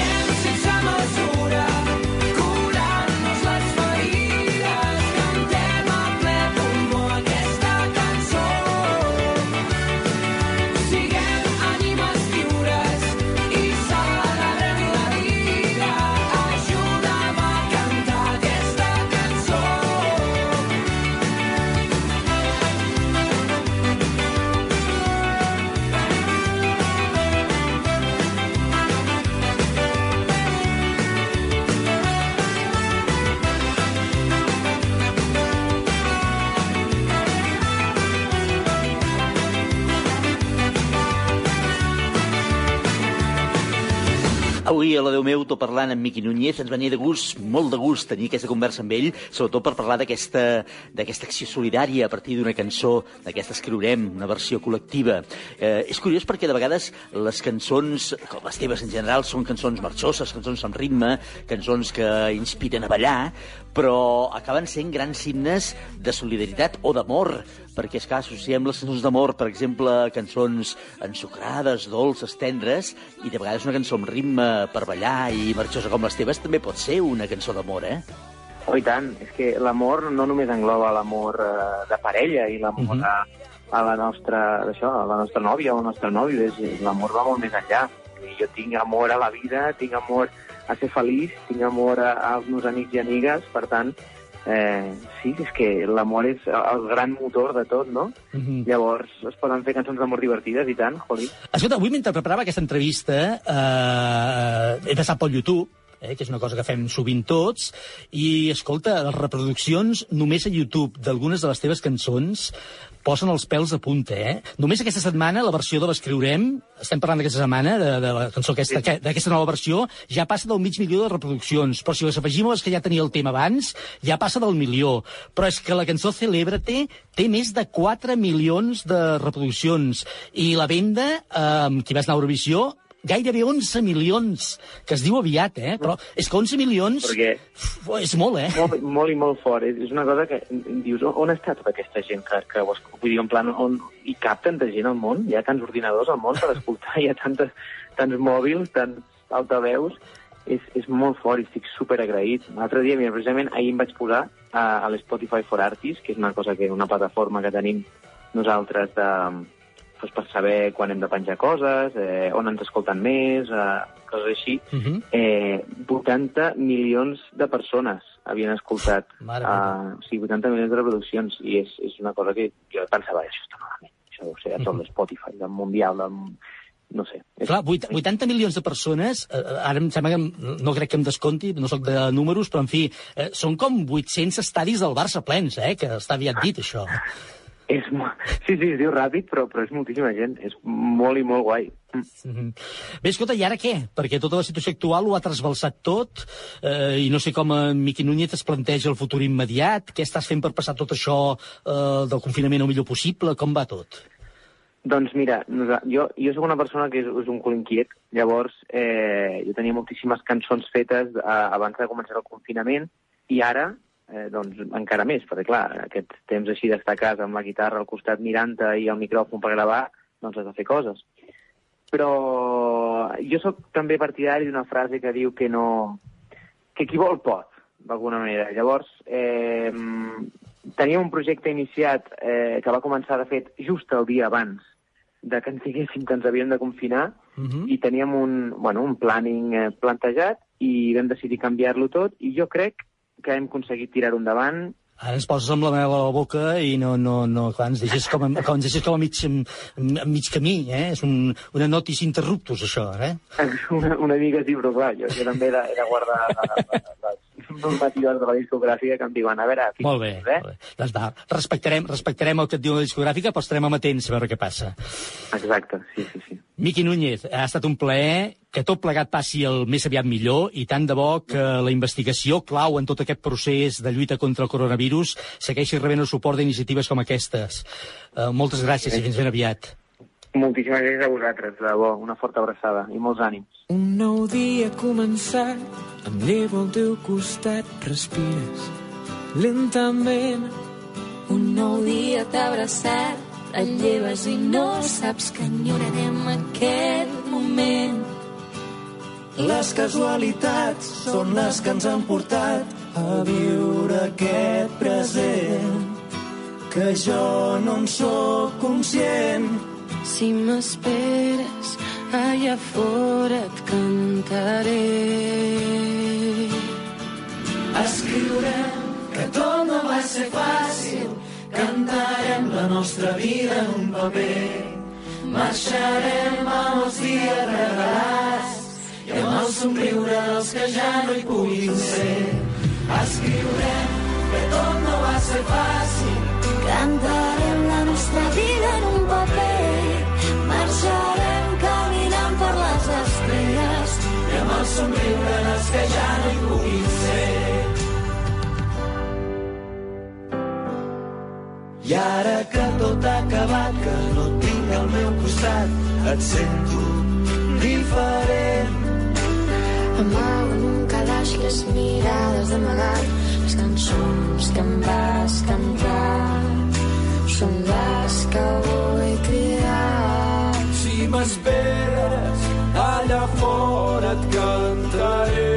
Avui a la Déu meu, tot parlant amb Miqui Núñez, ens venia de gust, molt de gust, tenir aquesta conversa amb ell, sobretot per parlar d'aquesta acció solidària a partir d'una cançó, d'aquesta escriurem, una versió col·lectiva. Eh, és curiós perquè de vegades les cançons, com les teves en general, són cançons marxoses, cançons amb ritme, cançons que inspiren a ballar, però acaben sent grans himnes de solidaritat o d'amor, perquè, és clar, associem les cançons d'amor, per exemple, cançons ensucrades, dolces, tendres, i de vegades una cançó amb ritme per ballar i marxosa com les teves també pot ser una cançó d'amor, eh? Oh, i tant. És que l'amor no només engloba l'amor eh, de parella i l'amor Mhm. a, a la nostra, això, a la nostra nòvia o al nostre nòvio. L'amor va molt més enllà. Jo tinc amor a la vida, tinc amor a ser feliç, tinc amor a, als meus amics i amigues, per tant, eh, sí, és que l'amor és el, gran motor de tot, no? Mhm. Llavors es poden fer cançons d'amor divertides i tant, joli. Escolta, avui mentre preparava aquesta entrevista eh, he passat pel YouTube, eh, que és una cosa que fem sovint tots, i, escolta, les reproduccions només a YouTube d'algunes de les teves cançons posen els pèls a punta, eh? Només aquesta setmana, la versió de l'Escriurem, estem parlant d'aquesta setmana, de, de la cançó aquesta, que- d'aquesta nova versió, ja passa del mig milió de reproduccions, però si les afegim a les que ja tenia el tema abans, ja passa del milió. Però és que la cançó Celébrate té més de 4 milions de reproduccions, i la venda, eh, qui vas anar a Eurovisió, gairebé 11 milions, que es diu aviat, eh? Però és que 11 milions Perquè Uf, és molt, eh? molt, molt i molt fort. És, una cosa que dius, on, està tota aquesta gent que, que? Vull dir, en plan, on hi cap tanta gent al món? Hi ha tants ordinadors al món per escoltar, hi ha tantes, tants mòbils, tants altaveus. És, és molt fort i estic super agraït. L'altre dia, mira, precisament ahir em vaig posar a, a l'Spotify for Artists, que és una cosa que una plataforma que tenim nosaltres de, doncs, per saber quan hem de penjar coses, eh, on ens escolten més, eh, coses així. Uh -huh. Eh, 80 milions de persones havien escoltat. Mare Uh, o sigui, 80 milions de reproduccions. I és, és una cosa que jo pensava, això està malament. Això deu ser a tot Mhm. l'Spotify, del Mundial, del... no sé. És... Clar, vuit- 80 milions de persones, eh, ara em sembla que no crec que em desconti, no sóc de números, però en fi, eh, són com 800 estadis del Barça plens, eh, que està aviat dit, això. És, sí, sí, es diu ràpid, però, però és moltíssima gent. És molt i molt guai. Mhm. Bé, escolta, i ara què? Perquè tota la situació actual ho ha trasbalsat tot eh, i no sé com en Miqui Núñez es planteja el futur immediat. Què estàs fent per passar tot això eh, del confinament el millor possible? Com va tot? Doncs mira, jo, jo sóc una persona que és, és un cul inquiet, llavors eh, jo tenia moltíssimes cançons fetes eh, abans de començar el confinament i ara, eh, doncs encara més, perquè clar, aquest temps així d'estar a casa amb la guitarra al costat mirant-te i el micròfon per gravar, doncs has de fer coses. Però jo sóc també partidari d'una frase que diu que no... que qui vol pot, d'alguna manera. Llavors, eh, teníem un projecte iniciat eh, que va començar, de fet, just el dia abans de que ens diguéssim que ens havíem de confinar Mhm. i teníem un, bueno, un planning eh, plantejat i vam decidir canviar-lo tot i jo crec que hem aconseguit tirar-ho endavant Ara ens poses amb la mel a la boca i no, no, no, clar, ens deixes com a, ens deixes com a mig, a mig camí, eh? És un, una notis interruptus, això, eh? una, una mica sí, però clar, jo, jo també he de, he de guardar les normatives de la discogràfica que em diuen, a veure... Molt bé, eh? molt bé. Doncs va, respectarem, respectarem el que et diu la discogràfica, però estarem amatents a veure què passa. Exacte, sí, sí, sí. Miqui Núñez, ha estat un plaer que tot plegat passi el més aviat millor i tant de bo que la investigació clau en tot aquest procés de lluita contra el coronavirus segueixi rebent el suport d'iniciatives com aquestes. Uh, moltes gràcies i fins ben aviat. Moltíssimes gràcies a vosaltres, de debò, una forta abraçada i molts ànims. Un nou dia ha començat, em llevo al teu costat, respires lentament. Un nou dia t'ha abraçat, et lleves i no saps que enyorarem aquest moment. Les casualitats són les que ens han portat a viure aquest present que jo no en sóc conscient. Si m'esperes, allà fora et cantaré. Escriurem que tot no va ser fàcil, cantarem la nostra vida en un paper. Marxarem amb els dies regalats i amb el somriure dels que ja no hi puguin ser. Escriurem que tot no va ser fàcil, Cantarem la nostra vida somriuren els que ja no hi puguin ser. I ara que tot ha acabat, que no et tinc al meu costat, et sento diferent. Amago en un calaix les mirades d'amagat, les cançons que em vas cantar, són les que vull cridar. Si m'esperes fora et cantaré.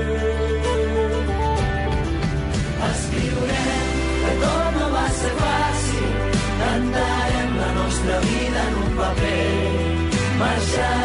Escriurem que tot no va ser fàcil, cantarem la nostra vida en un paper. Marxarem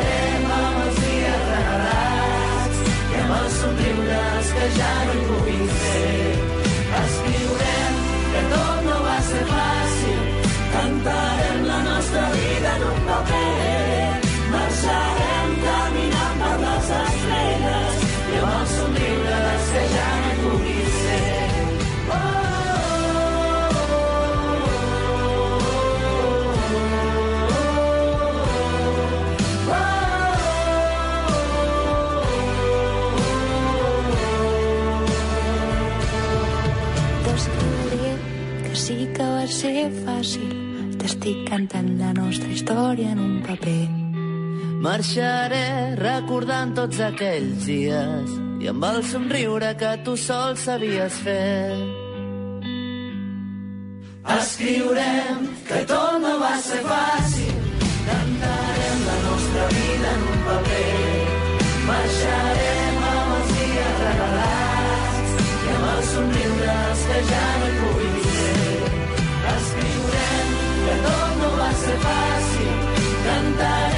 ser fàcil. T'estic cantant la nostra història en un paper. Marxaré recordant tots aquells dies i amb el somriure que tu sol sabies fer. Escriurem que tot no va ser fàcil, cantarem la nostra vida en un paper. Marxarem amb els dies regalats i amb els somriures que ja no tot no va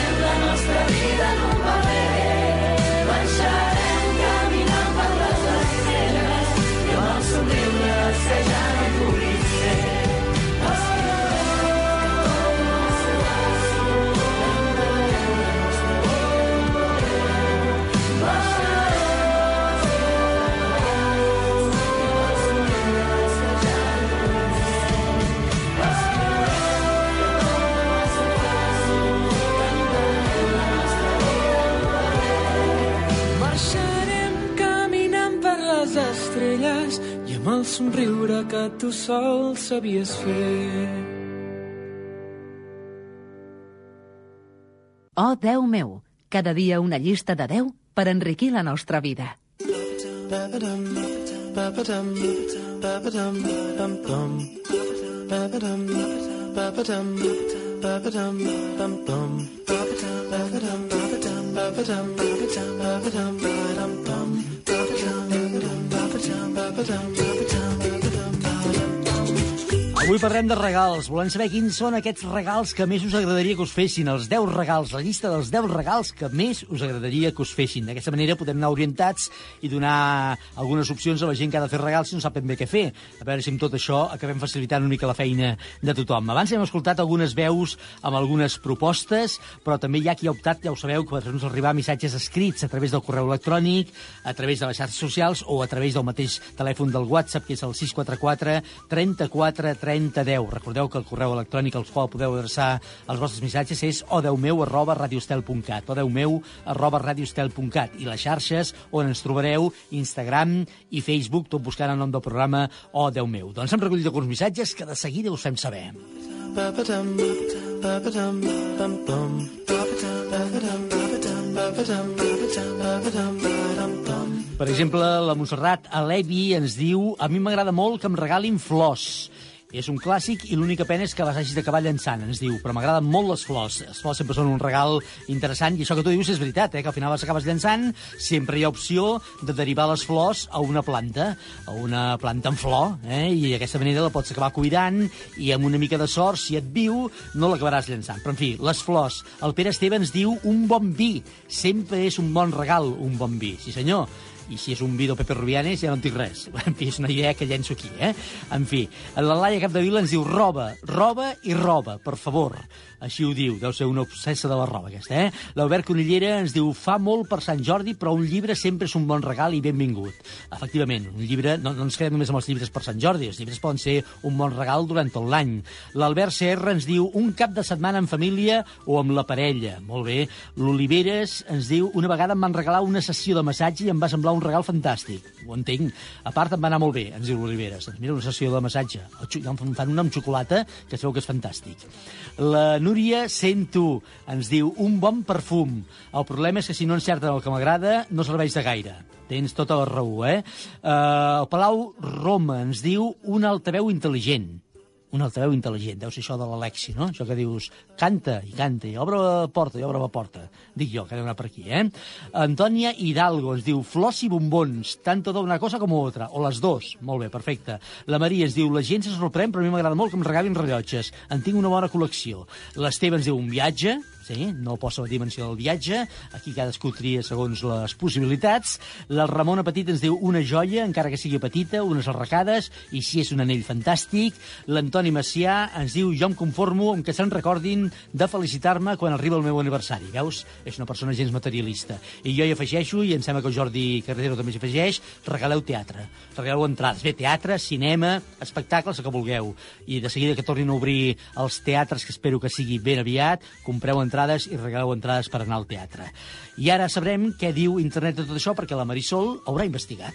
somriure que tu sol sabies fer. Oh, Déu meu, cada dia una llista de 10 per enriquir la nostra vida. Ba-ba-dum, ba-ba-dum, ba-ba-dum, Avui parlem de regals. Volem saber quins són aquests regals que més us agradaria que us fessin. Els 10 regals, la llista dels 10 regals que més us agradaria que us fessin. D'aquesta manera podem anar orientats i donar algunes opcions a la gent que ha de fer regals si no sap ben bé què fer. A veure si amb tot això acabem facilitant una mica la feina de tothom. Abans hem escoltat algunes veus amb algunes propostes, però també hi ha qui ha optat, ja ho sabeu, per fer-nos arribar missatges escrits a través del correu electrònic, a través de les xarxes socials o a través del mateix telèfon del WhatsApp, que és el 644 34 30 10. Recordeu que el correu electrònic al qual podeu adreçar els vostres missatges és odeumeu arroba radiostel.cat odeumeu arroba radiostel.cat i les xarxes on ens trobareu Instagram i Facebook, tot buscant el nom del programa O meu. Doncs hem recollit alguns missatges que de seguida us fem saber. Per exemple, la Montserrat Alevi ens diu a mi m'agrada molt que em regalin flors. És un clàssic i l'única pena és que les hagis d'acabar llançant, ens diu. Però m'agraden molt les flors. Les flors sempre són un regal interessant i això que tu dius és veritat, eh? que al final les acabes llançant, sempre hi ha opció de derivar les flors a una planta, a una planta en flor, eh? i d'aquesta manera la pots acabar cuidant i amb una mica de sort, si et viu, no l'acabaràs llançant. Però, en fi, les flors. El Pere Esteve ens diu un bon vi. Sempre és un bon regal, un bon vi. Sí, senyor i si és un vi del Pepe Rubianes ja no en dic res. En fi, és una idea que llenço aquí, eh? En fi, la Laia Capdevila ens diu roba, roba i roba, per favor. Així ho diu, deu ser una obsessa de la roba aquesta, eh? L'Albert Conillera ens diu fa molt per Sant Jordi, però un llibre sempre és un bon regal i benvingut. Efectivament, un llibre, no, no ens quedem només amb els llibres per Sant Jordi, els llibres poden ser un bon regal durant tot l'any. L'Albert CR ens diu un cap de setmana en família o amb la parella. Molt bé. L'Oliveres ens diu una vegada em van regalar una sessió de massatge i em va semblar un regal fantàstic. Ho entenc. A part, em va anar molt bé, ens diu l'Oliveres. Doncs mira, una sessió de massatge. Em fan una amb xocolata, que veu que és fantàstic. La Núria Sento ens diu un bon perfum. El problema és que si no encerten el que m'agrada, no serveix de gaire. Tens tota la raó, eh? Uh, el Palau Roma ens diu un altaveu intel·ligent un altaveu intel·ligent, deu ser això de l'Alexi, no? Això que dius, canta i canta, i obre la porta, i obre la porta. Dic jo, que d'anar per aquí, eh? Antònia Hidalgo ens diu, flors i bombons, tanto d'una cosa com otra, o les dos. Molt bé, perfecte. La Maria ens diu, la gent se sorprèn, però a mi m'agrada molt que em regalin rellotges. En tinc una bona col·lecció. L'Esteve ens diu, un viatge, sí, no posa la dimensió del viatge, aquí cadascú tria segons les possibilitats. La Ramona Petit ens diu una joia, encara que sigui petita, unes arracades, i si és un anell fantàstic. L'Antoni Macià ens diu jo em conformo amb que se'n recordin de felicitar-me quan arriba el meu aniversari. Veus? És una persona gens materialista. I jo hi afegeixo, i em sembla que el Jordi Carretero també s'hi afegeix, regaleu teatre. Regaleu entrades. Bé, teatre, cinema, espectacles, el que vulgueu. I de seguida que tornin a obrir els teatres, que espero que sigui ben aviat, compreu entrades i regaleu entrades per anar al teatre. I ara sabrem què diu internet de tot això, perquè la Marisol haurà investigat.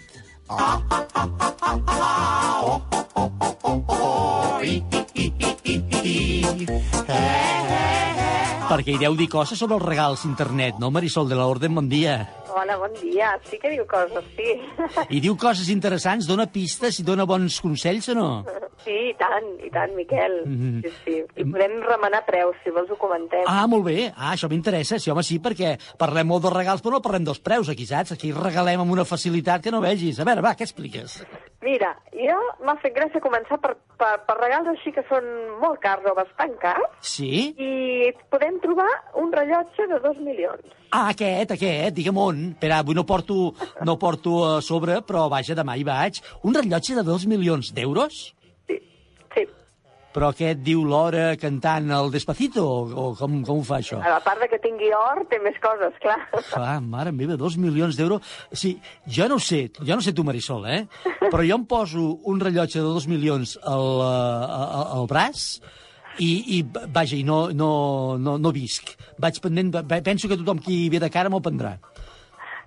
Perquè hi deu dir coses sobre els regals internet, no, Marisol de l'Orden? Bon dia. Hola, bon dia. Sí que diu coses, sí. I diu coses interessants, dona pistes i dona bons consells o no? Sí, i tant, i tant, Miquel. Mhm. Sí, sí. I podem remenar preus, si vols ho comentem. Ah, molt bé. Ah, això m'interessa. Sí, home, sí, perquè parlem molt de regals, però no parlem dels preus aquí, saps? Aquí regalem amb una facilitat que no vegis. A veure, va, què expliques? Mira, jo m'ha fet gràcia començar per, per, per regals així que són molt cars o bastant cars, Sí? i podem trobar un rellotge de dos milions. Ah, aquest, aquest, digue'm on. Espera, avui no porto, no porto a sobre, però vaja, demà hi vaig. Un rellotge de dos milions d'euros? Però aquest diu l'hora cantant el Despacito, o, o com, com ho fa això? A part de que tingui or, té més coses, clar. Clar, mare meva, dos milions d'euros. Sí, jo no ho sé, jo no sé tu, Marisol, eh? Però jo em poso un rellotge de dos milions al, eh, al, al braç i, i vaja, i no, no, no, no visc. Vaig pendent, penso que tothom qui ve de cara me'l prendrà.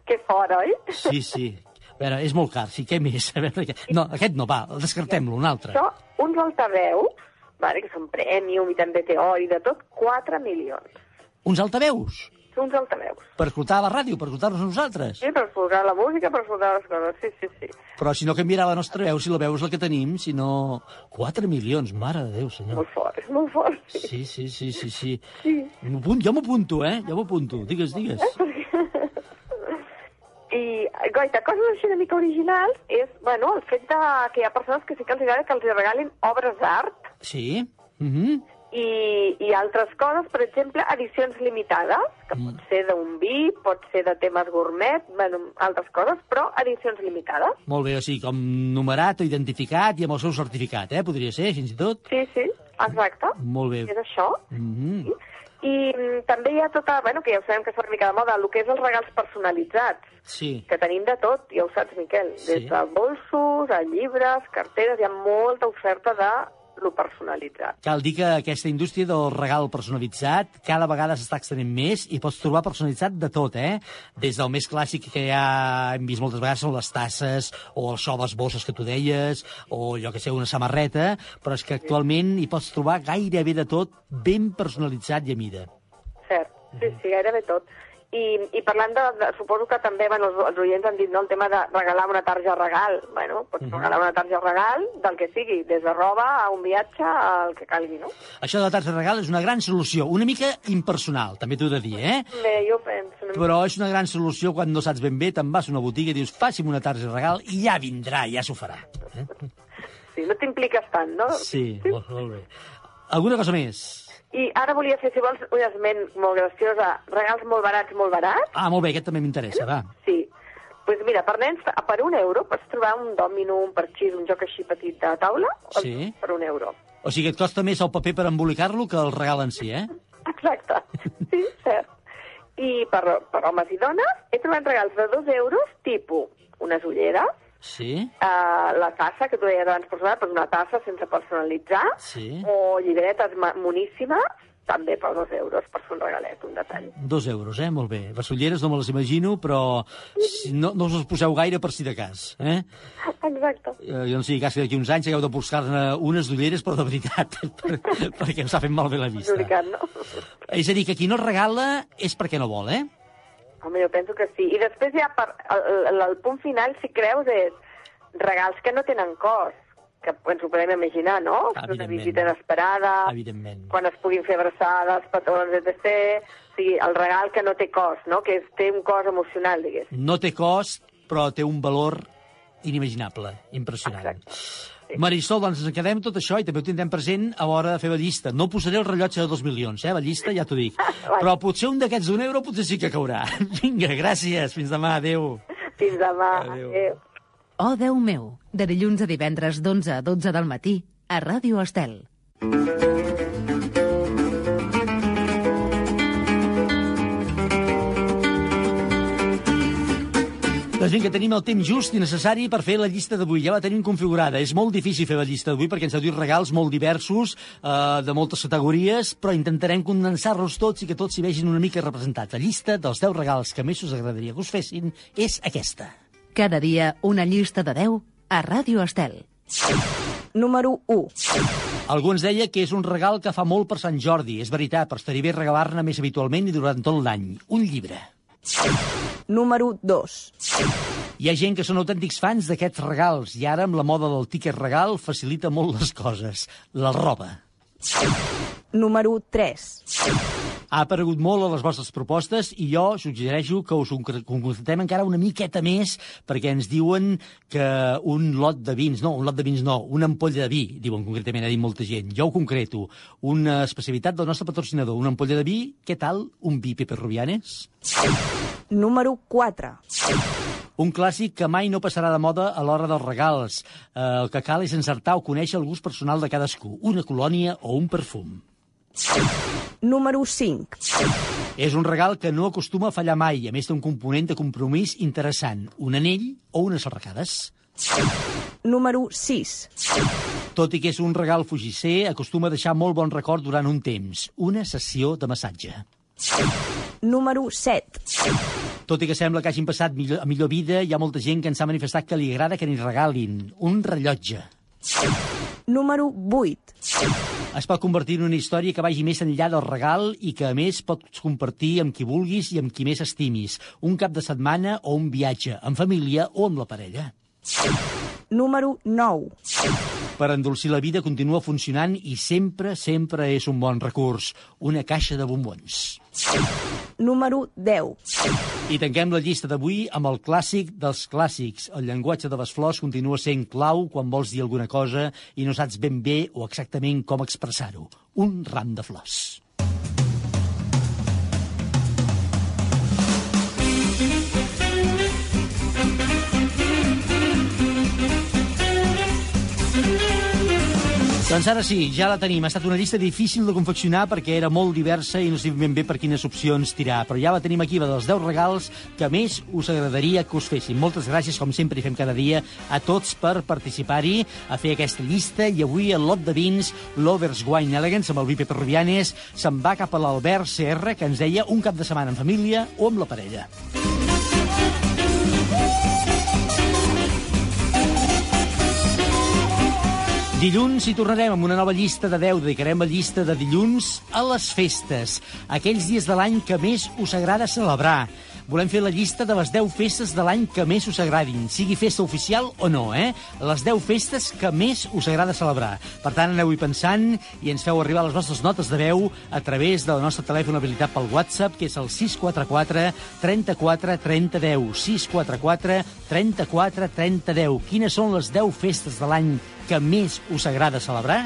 Que fort, oi? Sí, sí. A veure, és molt car, sí, què més? A veure, no, aquest no, va, descartem-lo, un altre. Això, uns altaveus, vale, que són premium i també té or i de tot, 4 milions. Uns altaveus? Uns altaveus. Per escoltar la ràdio, per escoltar-nos nosaltres. Sí, per escoltar la música, per escoltar les coses, sí, sí, sí. Però si no canviarà la nostra veu, si la veu és la que tenim, si no... 4 milions, mare de Déu, senyor. Molt fort, és molt fort. Sí, sí, sí, sí, sí. Sí. Jo m'apunto, eh? Jo m'apunto. Digues, digues. I, goita, coses així una mica originals és, bueno, el fet de que hi ha persones que sí que els agrada que els regalin obres d'art Sí? Mm -hmm. i, i altres coses, per exemple, edicions limitades, que pot ser d'un vi, pot ser de temes gourmet, bueno, altres coses, però edicions limitades. Molt bé, o sigui, com numerat o identificat i amb el seu certificat, eh? Podria ser, fins i tot. Sí, sí, exacte. Molt bé. És això. Mm -hmm. I mm, també hi ha tota, bueno, que ja ho sabem que és una mica de moda, el que és els regals personalitzats, Sí. que tenim de tot, ja ho saps, Miquel, Sí. des de bolsos, a llibres, carteres, hi ha molta oferta de lo personalitzat. Cal dir que aquesta indústria del regal personalitzat cada vegada s'està extenent més i pots trobar personalitzat de tot, eh? Des del més clàssic que ja hem vist moltes vegades són les tasses o això, les bosses que tu deies o allò que sé, una samarreta, però és que actualment hi pots trobar gairebé de tot ben personalitzat i a mida. Cert, sí, sí, gairebé tot. I, i parlant de, de, suposo que també, bueno, els, els oients han dit, no?, el tema de regalar una tarja regal. Bueno, pots Mhm. regalar una tarja regal del que sigui, des de roba a un viatge, al que calgui, no? Això de la tarja regal és una gran solució, una mica impersonal, també t'ho he de dir, eh? Bé, jo penso... Però és una gran solució quan no saps ben bé, te'n vas a una botiga i dius faci'm una tarja regal i ja vindrà, ja s'ho farà. Sí, no t'impliques tant, no? Sí, molt, molt bé. Alguna cosa més? I ara volia fer, si vols, un esment molt graciosa. Regals molt barats, molt barats. Ah, molt bé, aquest també m'interessa, va. Sí. Doncs pues mira, per nens, per un euro pots trobar un dòmino, un parxís, un joc així petit de taula, Sí. per un euro. O sigui, et costa més el paper per embolicar-lo que el regal en si, eh? Exacte. Sí, cert. I per, per homes i dones he trobat regals de dos euros, tipus unes ulleres, Sí, uh, la tassa, que tu deies abans personal, però una tassa sense personalitzar, sí. o llibretes moníssimes, també per dos euros per fer un regalet, un detall. Dos euros, eh? Molt bé. Vassolleres no me les imagino, però no, no us les poseu gaire per si de cas, eh? Exacte. Eh, jo no sé, cas que d'aquí uns anys hagueu de buscar-ne unes d'ulleres, però de veritat, per, perquè us ha fet malbé la vista. Duricat, no? És a dir, que qui no regala és perquè no vol, eh? Home, jo penso que sí. I després ja per, el, el, el punt final, si creus, és regals que no tenen cost que ens ho podem imaginar, no? Una visita inesperada, Evidentment. quan es puguin fer abraçades, petons, etc. O sigui, el regal que no té cost, no? Que és, té un cost emocional, digués. No té cost, però té un valor inimaginable, impressionant. Marisol, doncs ens quedem tot això i també ho tindrem present a l'hora de fer la llista. No posaré el rellotge de dos milions, eh, la llista, ja t'ho dic. Però potser un d'aquests d'un euro potser sí que caurà. Vinga, gràcies, fins demà, adeu. Fins demà, Adéu. adéu. Oh, Déu meu, de dilluns a divendres d'11 a 12 del matí, a Ràdio Estel. Doncs vinga, tenim el temps just i necessari per fer la llista d'avui. Ja la tenim configurada. És molt difícil fer la llista d'avui perquè ens heu dit regals molt diversos, eh, de moltes categories, però intentarem condensar-los tots i que tots s'hi vegin una mica representats. La llista dels 10 regals que més us agradaria que us fessin és aquesta. Cada dia una llista de 10 a Ràdio Estel. Número 1. Algú ens deia que és un regal que fa molt per Sant Jordi. És veritat, però estaria bé regalar-ne més habitualment i durant tot l'any. Un llibre. Número 2. Hi ha gent que són autèntics fans d'aquests regals i ara amb la moda del tiquet regal facilita molt les coses. La roba. Número 3. Ha aparegut molt a les vostres propostes i jo suggereixo que us concre- concretem encara una miqueta més perquè ens diuen que un lot de vins, no, un lot de vins no, una ampolla de vi, diuen concretament, ha dit molta gent. Jo ho concreto. Una especialitat del nostre patrocinador, una ampolla de vi, què tal? Un vi Pepe Rubianes? Número 4. Un clàssic que mai no passarà de moda a l'hora dels regals. Eh, el que cal és encertar o conèixer el gust personal de cadascú, una colònia o un perfum. Número 5. És un regal que no acostuma a fallar mai, a més té un component de compromís interessant, un anell o unes arracades. Número 6. Tot i que és un regal fugisser, acostuma a deixar molt bon record durant un temps, una sessió de massatge. Número 7. Tot i que sembla que hagin passat millor, a millor vida, hi ha molta gent que ens ha manifestat que li agrada que n'hi regalin un rellotge. Número 8. Es pot convertir en una història que vagi més enllà del regal i que, a més, pots compartir amb qui vulguis i amb qui més estimis. Un cap de setmana o un viatge, en família o amb la parella. Número 9. Per endolcir la vida continua funcionant i sempre, sempre és un bon recurs. Una caixa de bombons. Número 10. I tanquem la llista d'avui amb el clàssic dels clàssics. El llenguatge de les flors continua sent clau quan vols dir alguna cosa i no saps ben bé o exactament com expressar-ho. Un ram de flors. Doncs ara sí, ja la tenim. Ha estat una llista difícil de confeccionar perquè era molt diversa i no sé ben bé per quines opcions tirar. Però ja la tenim aquí, la dels 10 regals que més us agradaria que us fessin. Moltes gràcies, com sempre, i fem cada dia, a tots per participar-hi, a fer aquesta llista. I avui el lot de vins, l'Overs Wine Elegance, amb el Vipe Perrubianes, se'n va cap a l'Albert CR, que ens deia un cap de setmana en família o amb la parella. Dilluns hi tornarem amb una nova llista de 10. Dedicarem la llista de dilluns a les festes, aquells dies de l'any que més us agrada celebrar. Volem fer la llista de les 10 festes de l'any que més us agradin, sigui festa oficial o no, eh? Les 10 festes que més us agrada celebrar. Per tant, aneu-hi pensant i ens feu arribar les vostres notes de veu a través del nostre telèfon habilitat pel WhatsApp, que és el 644 34 30 10. 644 34 30 10. Quines són les 10 festes de l'any que més us agrada celebrar?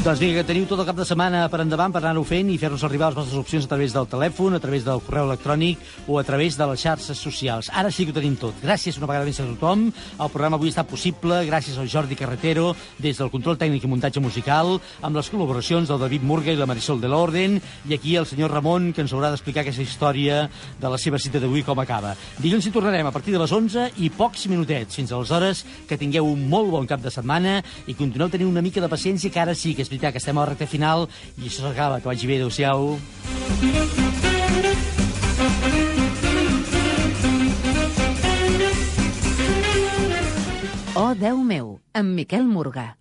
Doncs vinga, que teniu tot el cap de setmana per endavant per anar-ho fent i fer-nos arribar les vostres opcions a través del telèfon, a través del correu electrònic o a través de les xarxes socials. Ara sí que ho tenim tot. Gràcies una vegada més a tothom. El programa avui està possible gràcies al Jordi Carretero des del control tècnic i muntatge musical, amb les col·laboracions del David Murga i la Marisol de l'Orden, i aquí el senyor Ramon, que ens haurà d'explicar aquesta història de la seva cita d'avui com acaba. Dilluns hi tornarem a partir de les 11 i pocs minutets. Fins aleshores, que tingueu un molt bon cap de setmana i continueu tenint una mica de paciència, que ara sí que és veritat que estem a la recta final i això s'acaba. Que vagi bé, adeu-siau. Oh, Déu meu, amb Miquel Morgà.